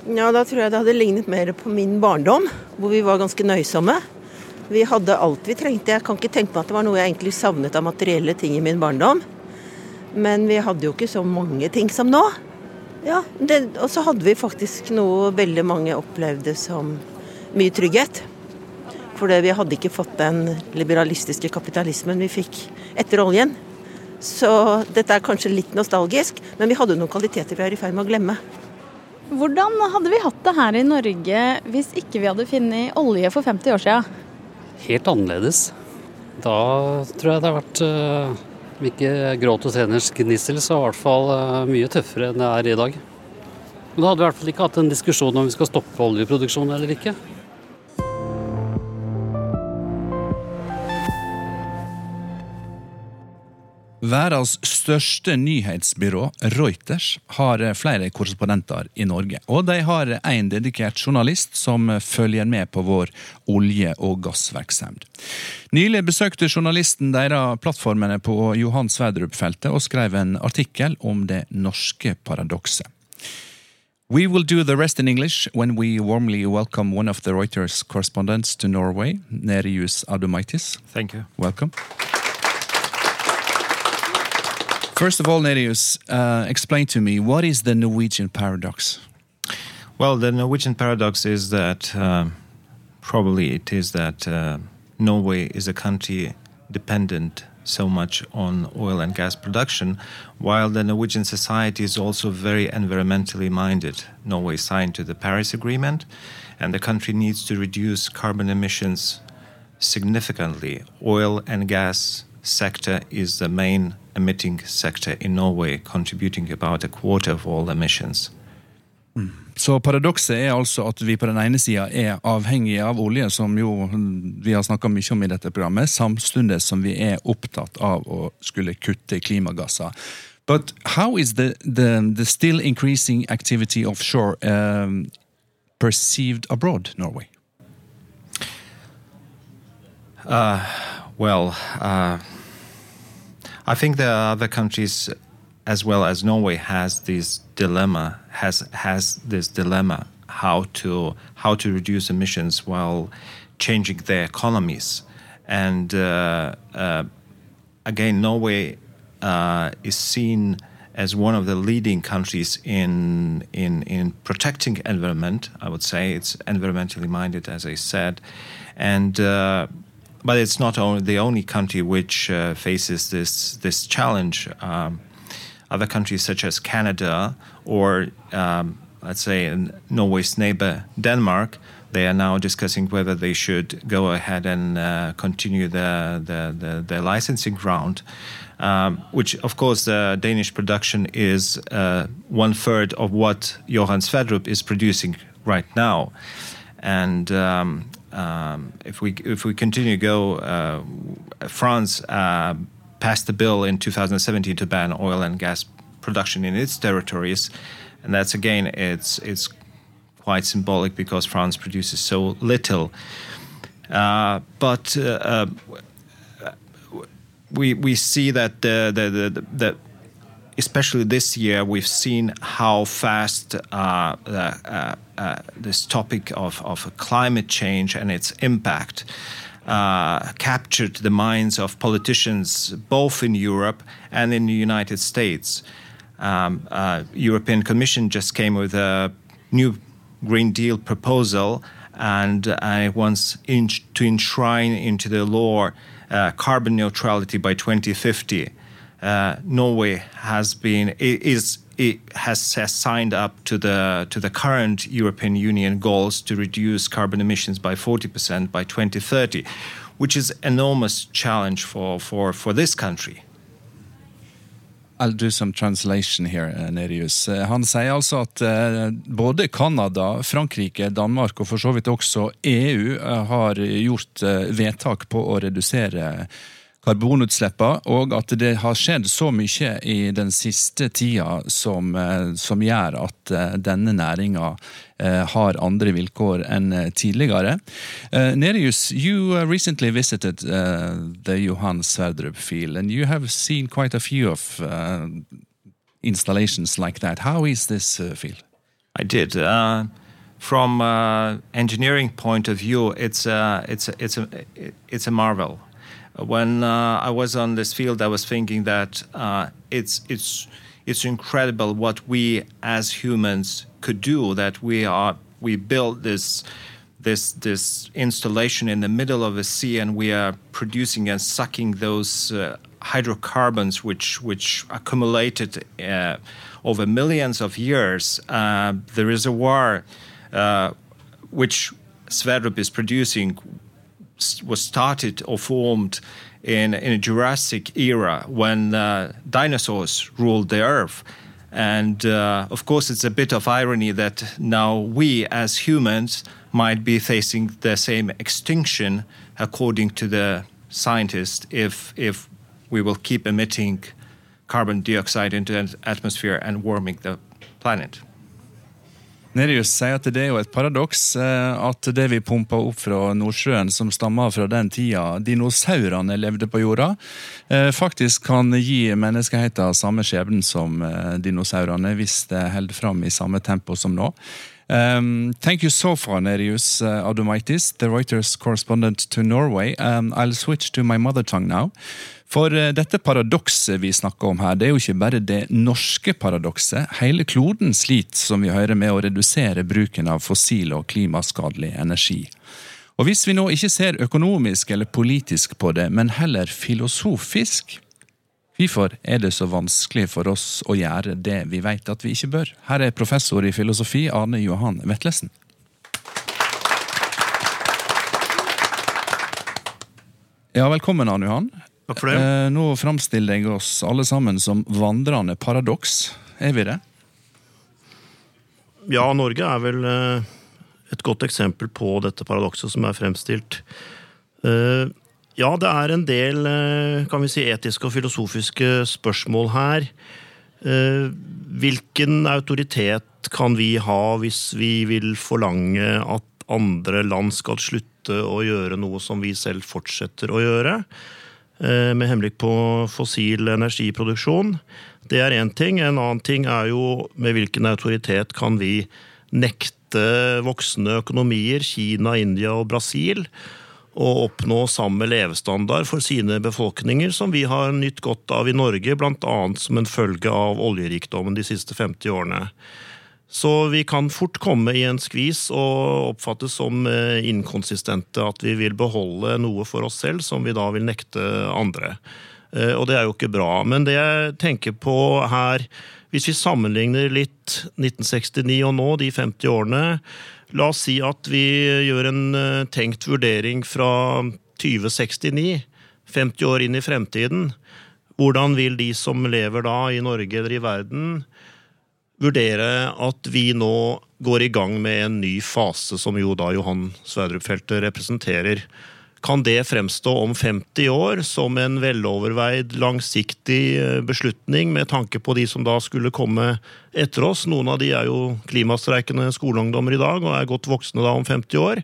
Ja, da tror jeg det hadde lignet mer på min barndom, hvor vi var ganske nøysomme. Vi hadde alt vi trengte. Jeg kan ikke tenke meg at det var noe jeg egentlig savnet av materielle ting i min barndom. Men vi hadde jo ikke så mange ting som nå. Ja, Og så hadde vi faktisk noe veldig mange opplevde som mye trygghet. For vi hadde ikke fått den liberalistiske kapitalismen vi fikk etter oljen. Så dette er kanskje litt nostalgisk, men vi hadde noen kvaliteter vi er i ferd med å glemme.
Hvordan hadde vi hatt det her i Norge hvis ikke vi hadde funnet olje for 50 år siden?
Helt annerledes. Da tror jeg det har vært om ikke gråt og treners gnissel, så i hvert fall uh, mye tøffere enn det er i dag. Men da hadde vi i hvert fall ikke hatt en diskusjon om vi skal stoppe oljeproduksjonen eller ikke.
Verdens største nyhetsbyrå, Reuters, har flere korrespondenter i Norge. Og de har en dedikert journalist som følger med på vår olje- og gassvirksomhet. Nylig besøkte journalisten deres plattformene på Johan Sverdrup-feltet og skrev en artikkel om det norske paradokset. We will do the rest in English when we warmly welcome one of the Reuters correspondents to Norway, Nerius Adomaitis.
Thank you.
Welcome. First of all, Nerius, uh, explain to me what is the Norwegian paradox?
Well, the Norwegian paradox is that uh, probably it is that uh, Norway is a country dependent so much on oil and gas production, while the Norwegian society is also very environmentally minded. Norway signed to the Paris Agreement, and the country needs to reduce carbon emissions significantly. Oil and gas sector is the main emitting sector in Norway, contributing about a quarter of all emissions.
Mm. Så paradokset er altså at vi på den ene sida er avhengige av olje, som jo vi har snakka mye om i dette programmet, samtidig som vi er opptatt av å skulle kutte klimagasser. But how is the, the, the still increasing activity offshore um, perceived abroad, Norway?
Uh, well, uh, I think there are other countries as well as Norway has this dilemma has has this dilemma how to how to reduce emissions while changing their economies. And uh, uh, again Norway uh, is seen as one of the leading countries in in in protecting environment I would say. It's environmentally minded as I said. And uh, but it's not only the only country which uh, faces this this challenge. Um, other countries such as Canada or um, let's say Norway's neighbor Denmark, they are now discussing whether they should go ahead and uh, continue the, the, the, the, licensing round. Um, which, of course, the Danish production is uh, one third of what Johan Sverdrup is producing right now, and um, um, if we if we continue to go, uh, France uh, passed a bill in 2017 to ban oil and gas production in its territories, and that's again it's it's quite symbolic because France produces so little. Uh, but uh, uh, we we see that the the the, the especially this year, we've seen how fast uh, uh, uh, this topic of, of climate change and its impact uh, captured the minds of politicians both in Europe and in the United States. Um, uh, European Commission just came with a new Green Deal proposal, and I wants in, to enshrine into the law uh, carbon neutrality by 2050 uh, Norway has been is it has, has signed up to the to the current European Union goals to reduce carbon emissions by 40% by 2030, which is enormous challenge for for for this country.
I'll do some translation here, uh, Nerius. Uh, han sier altså at uh, både Canada, Frankrike, Danmark og for så vidt også EU har gjort vedtak på å redusere karbonutslippene, og at det har skjedd så mye i den siste tida som, eh, som gjør at eh, denne næringa har andre vilkår enn tidligere. Nerius, you recently visited the Johan Sverdrup field, and you have seen quite a few of installations like that. How is this field?
I did. Uh, from uh, engineering point of view, it's a, it's a, it's a, it's a marvel. When uh, I was on this field, I was thinking that uh, it's it's it's incredible what we as humans could do. That we are we built this this this installation in the middle of the sea, and we are producing and sucking those uh, hydrocarbons which which accumulated uh, over millions of years. Uh, the reservoir uh, which Sverdrup is producing was started or formed in, in a Jurassic era when uh, dinosaurs ruled the earth. And uh, of course, it's a bit of irony that now we as humans might be facing the same extinction, according to the scientists, if, if we will keep emitting carbon dioxide into the atmosphere and warming the planet.
Nerius sier at det er jo et paradoks eh, at det vi pumpa opp fra Nordsjøen, som stammer fra den tida dinosaurene levde på jorda, eh, faktisk kan gi menneskeheten samme skjebnen som eh, dinosaurene, hvis det holder fram i samme tempo som nå. Um, thank you so far, Nerius uh, Adomaitis, the Reuters correspondent to Norway. Um, I'll switch to my mother tongue now. For uh, dette paradokset vi snakker om her, det er jo ikke bare det norske paradokset. Hele kloden sliter, som vi hører, med å redusere bruken av fossil og klimaskadelig energi. Og hvis vi nå ikke ser økonomisk eller politisk på det, men heller filosofisk, Hvorfor er det så vanskelig for oss å gjøre det vi vet at vi ikke bør? Her er professor i filosofi Arne Johan Vetlesen. Ja, velkommen, Arne Johan.
Takk for det.
Eh, nå framstiller jeg oss alle sammen som vandrende paradoks. Er vi det?
Ja, Norge er vel eh, et godt eksempel på dette paradokset som er fremstilt. Eh, ja, det er en del kan vi si, etiske og filosofiske spørsmål her. Hvilken autoritet kan vi ha hvis vi vil forlange at andre land skal slutte å gjøre noe som vi selv fortsetter å gjøre? Eh, med henblikk på fossil energiproduksjon. Det er én ting. En annen ting er jo med hvilken autoritet kan vi nekte voksne økonomier, Kina, India og Brasil, å oppnå samme levestandard for sine befolkninger som vi har nytt godt av i Norge, bl.a. som en følge av oljerikdommen de siste 50 årene. Så vi kan fort komme i en skvis og oppfattes som eh, inkonsistente. At vi vil beholde noe for oss selv som vi da vil nekte andre. Eh, og det er jo ikke bra. Men det jeg tenker på her, hvis vi sammenligner litt 1969 og nå, de 50 årene, La oss si at vi gjør en eh, tenkt vurdering fra 2069, 50 år inn i fremtiden. Hvordan vil de som lever da i Norge eller i verden, vurdere at vi nå går i gang med en ny fase, som jo da Johan Sverdrup-feltet representerer? kan det fremstå om 50 år som en veloverveid, langsiktig eh, beslutning med tanke på de som da skulle komme etter oss. Noen av de er jo klimastreikende skoleungdommer i dag og er godt voksne da om 50 år.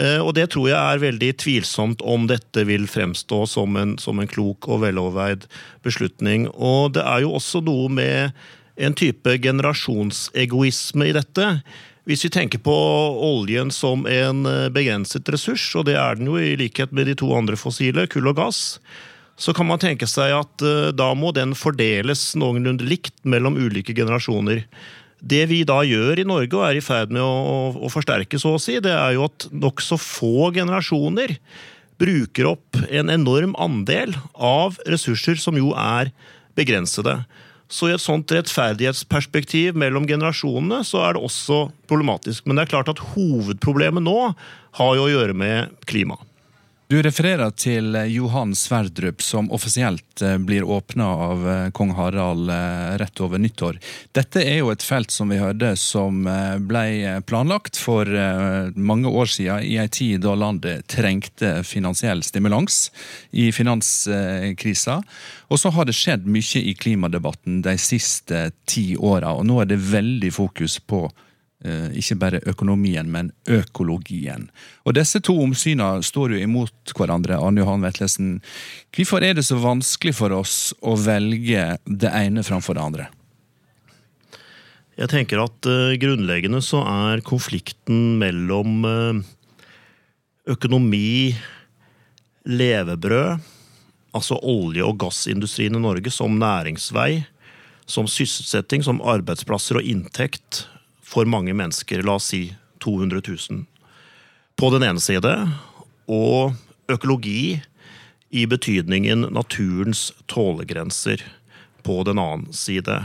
Eh, og det tror jeg er veldig tvilsomt om dette vil fremstå som en, som en klok og veloverveid beslutning. Og det er jo også noe med en type generasjonsegoisme i dette. Hvis vi tenker på oljen som en eh, begrenset ressurs, og det er den jo i likhet med de to andre fossile, kull og gass, så kan man tenke seg at eh, da må den fordeles noenlunde likt mellom ulike generasjoner. Det vi da gjør i Norge, og er i ferd med å, å forsterke, så å si, det er jo at nokså få generasjoner bruker opp en enorm andel av ressurser som jo er begrensede. Så i et sånt rettferdighetsperspektiv mellom generasjonene, så er det også problematisk. Men det er klart at hovedproblemet nå har jo å gjøre med klima.
Du refererer til Johan Sverdrup, som offisielt eh, blir åpna av eh, kong Harald eh, rett over nyttår. Dette er jo et felt som vi hørte som ble planlagt for mange år siden, i en tid da landet trengte finansiell stimulans i finanskrisa. Og så har det skjedd mye i klimadebatten de siste ti åra, og nå er det veldig fokus på Eh, ikke bare økonomien, men økologien. Og Disse to omsynene står jo imot hverandre. Arne Johan Vetlesen. Hvorfor er det så vanskelig for oss å velge det ene framfor det andre?
Jeg tenker at uh, grunnleggende så er konflikten mellom uh, økonomi, levebrød, altså olje- og gassindustrien i Norge som næringsvei, som sysselsetting, som arbeidsplasser og inntekt, for mange mennesker, la oss si 200 000, på den ene side, og økologi i betydningen naturens tålegrenser på den annen side.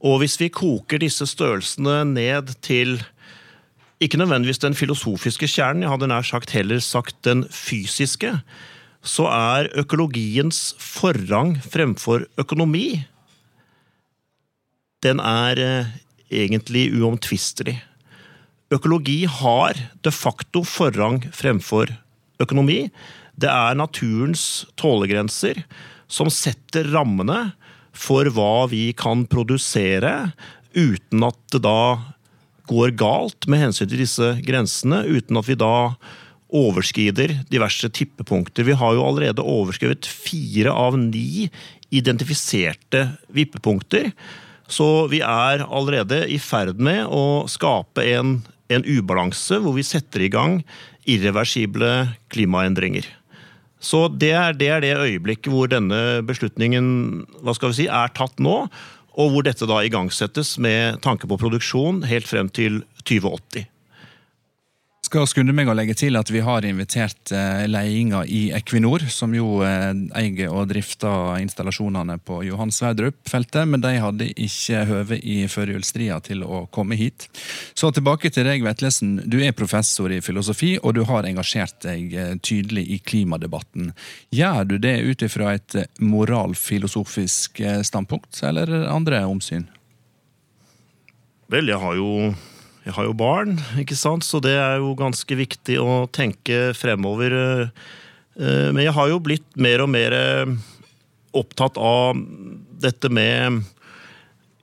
Og hvis vi koker disse størrelsene ned til ikke nødvendigvis den filosofiske kjernen, jeg hadde nær sagt heller sagt den fysiske, så er økologiens forrang fremfor økonomi Den er eh, egentlig uomtvistelig. Økologi har de facto forrang fremfor økonomi. Det er naturens tålegrenser som setter rammene for hva vi kan produsere, uten at det da går galt med hensyn til disse grensene, uten at vi da overskrider diverse tippepunkter. Vi har jo allerede overskrevet fire av ni identifiserte vippepunkter. Så vi er allerede i ferd med å skape en, en ubalanse hvor vi setter i gang irreversible klimaendringer. Så det er, det er, det øyeblikket hvor denne beslutningen hva skal vi si, er tatt nå, og hvor dette da igangsettes med tanke på produksjon helt frem til 2080
skal skunde meg å legge til at vi har invitert eh, ledelsen i Equinor, som jo eh, eier og drifter installasjonene på Johan Sverdrup-feltet, men de hadde ikke høve i førjulstria til å komme hit. Så tilbake til deg, Vetlesen. Du er professor i filosofi, og du har engasjert deg eh, tydelig i klimadebatten. Gjør du det ut ifra et moralfilosofisk standpunkt, eller andre omsyn?
Vel, jeg har jo jeg har jo barn, ikke sant? så det er jo ganske viktig å tenke fremover. Eh, men jeg har jo blitt mer og mer eh, opptatt av dette med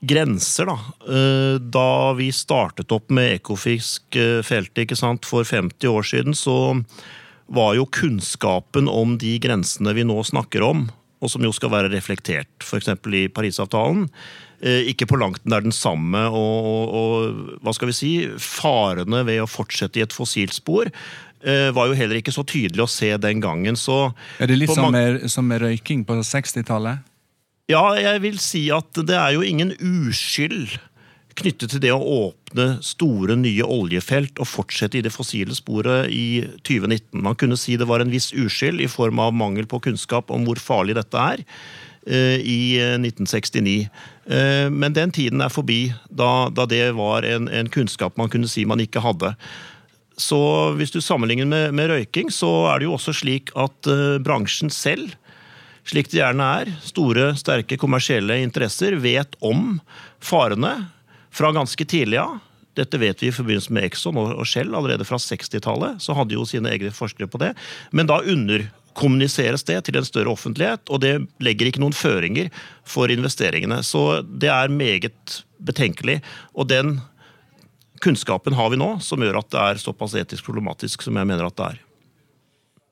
grenser, da. Eh, da vi startet opp med Ekofisk-feltet for 50 år siden, så var jo kunnskapen om de grensene vi nå snakker om, og som jo skal være reflektert f.eks. i Parisavtalen, Eh, ikke på langt nær den samme. Og, og, og, hva skal vi si, farene ved å fortsette i et fossilt spor var jo heller ikke så tydelig å se den gangen. Så
er det litt som med, som med røyking på 60-tallet?
Ja, jeg vil si at det er jo ingen uskyld knyttet til det å åpne store, nye oljefelt og fortsette i det fossile sporet i 2019. Man kunne si det var en viss uskyld i form av mangel på kunnskap om hvor farlig dette er. Eh, i 1969. Eh, eh, men den tiden er forbi, da, da det var en, en, kunnskap man kunne si man ikke hadde. Så hvis du sammenligner med, med røyking, så er det jo også slik at bransjen selv, slik det gjerne er, store, sterke kommersielle interesser, vet om farene fra ganske tidlig av. Dette vet vi i forbindelse med Exxon og Shell allerede fra 60-tallet. Så hadde jo sine egne forskere på det. Men da under kommuniseres det til en større offentlighet, og det legger ikke noen føringer for investeringene. Så det er meget betenkelig. Og den kunnskapen har vi nå, som gjør at det er såpass etisk problematisk som jeg mener at det er.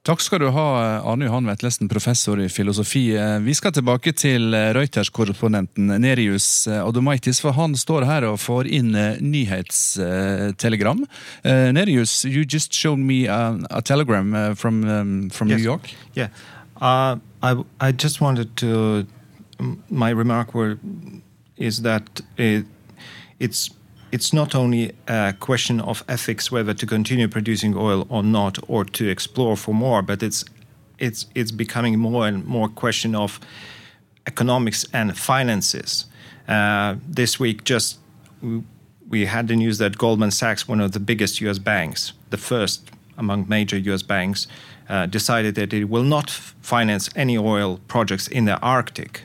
Takk skal du ha, Arne Johan Vetlesen, professor i filosofi. Vi skal tilbake til Reuters-korrespondenten Nerius Adomaitis, for han står her og får inn nyhetstelegram. Nerius, you just showed me a, a telegram from, um, from yes. New York.
Yeah, uh, I, I just wanted to. My remark were, is that it, it's it's not only a question of ethics whether to continue producing oil or not, or to explore for more, but it's it's it's becoming more and more question of economics and finances. Uh, this week, just we had the news that Goldman Sachs, one of the biggest U.S. banks, the first among major US banks, uh, decided that it will not finance any oil projects in the Arctic.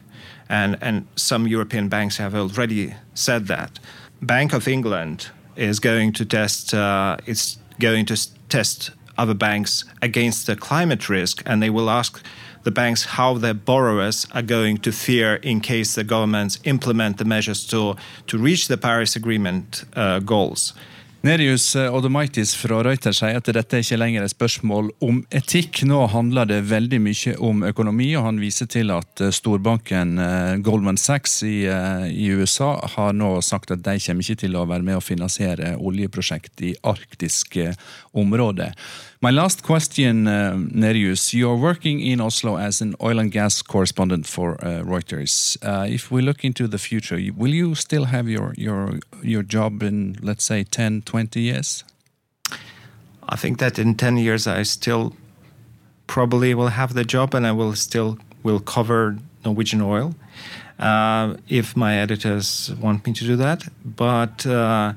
And, and some European banks have already said that. Bank of England is going to test, uh, it's going to test other banks against the climate risk, and they will ask the banks how their borrowers are going to fare in case the governments implement the measures to, to reach the Paris Agreement uh, goals.
Nerius Odomaitis fra Reuters sier at dette ikke lenger et spørsmål om etikk. Nå handler det veldig mye om økonomi, og han viser til at storbanken Goldman Sachs i USA har nå sagt at de kommer ikke til å være med å finansiere oljeprosjekt i arktiske områder. My last question, uh, Nerius. You're working in Oslo as an oil and gas correspondent for uh, Reuters. Uh, if we look into the future, will you still have your, your, your job in, let's say, 10, 20 years?
I think that in 10 years I still probably will have the job and I will still will cover Norwegian oil uh, if my editors want me to do that. But uh,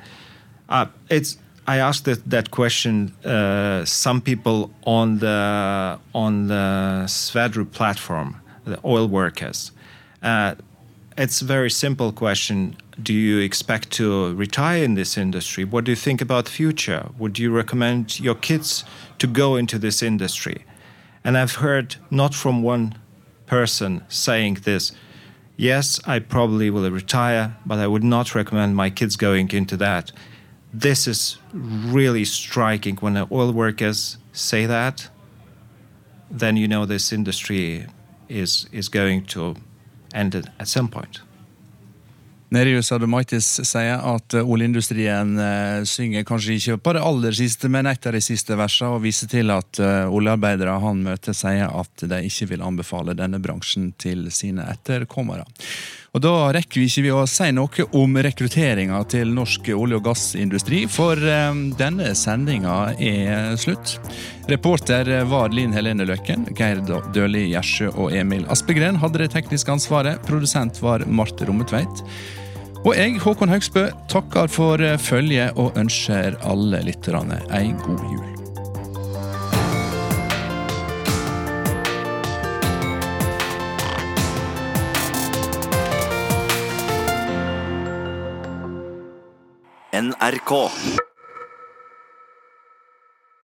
uh, it's I asked that, that question uh, some people on the on the Svedru platform, the oil workers. Uh, it's a very simple question. Do you expect to retire in this industry? What do you think about the future? Would you recommend your kids to go into this industry? And I've heard not from one person saying this. Yes, I probably will retire, but I would not recommend my kids going into that this is really striking when the oil workers say that then you know this industry is is going to end at some point
Nerius Adomaitis sier at oljeindustrien synger kanskje ikke på det aller siste, men et av de siste versene, og viser til at oljearbeidere han møter sier at de ikke vil anbefale denne bransjen til sine etterkommere. Og Da rekker vi ikke å si noe om rekrutteringa til norsk olje- og gassindustri, for denne sendinga er slutt. Reporter var Linn Helene Løkken, Geir Døli Gjersjø og Emil Aspegren hadde det tekniske ansvaret. Produsent var Marte Rommetveit. Og jeg, Håkon Haugsbø, takker for følget og ønsker alle lytterne ei god jul.
NRK.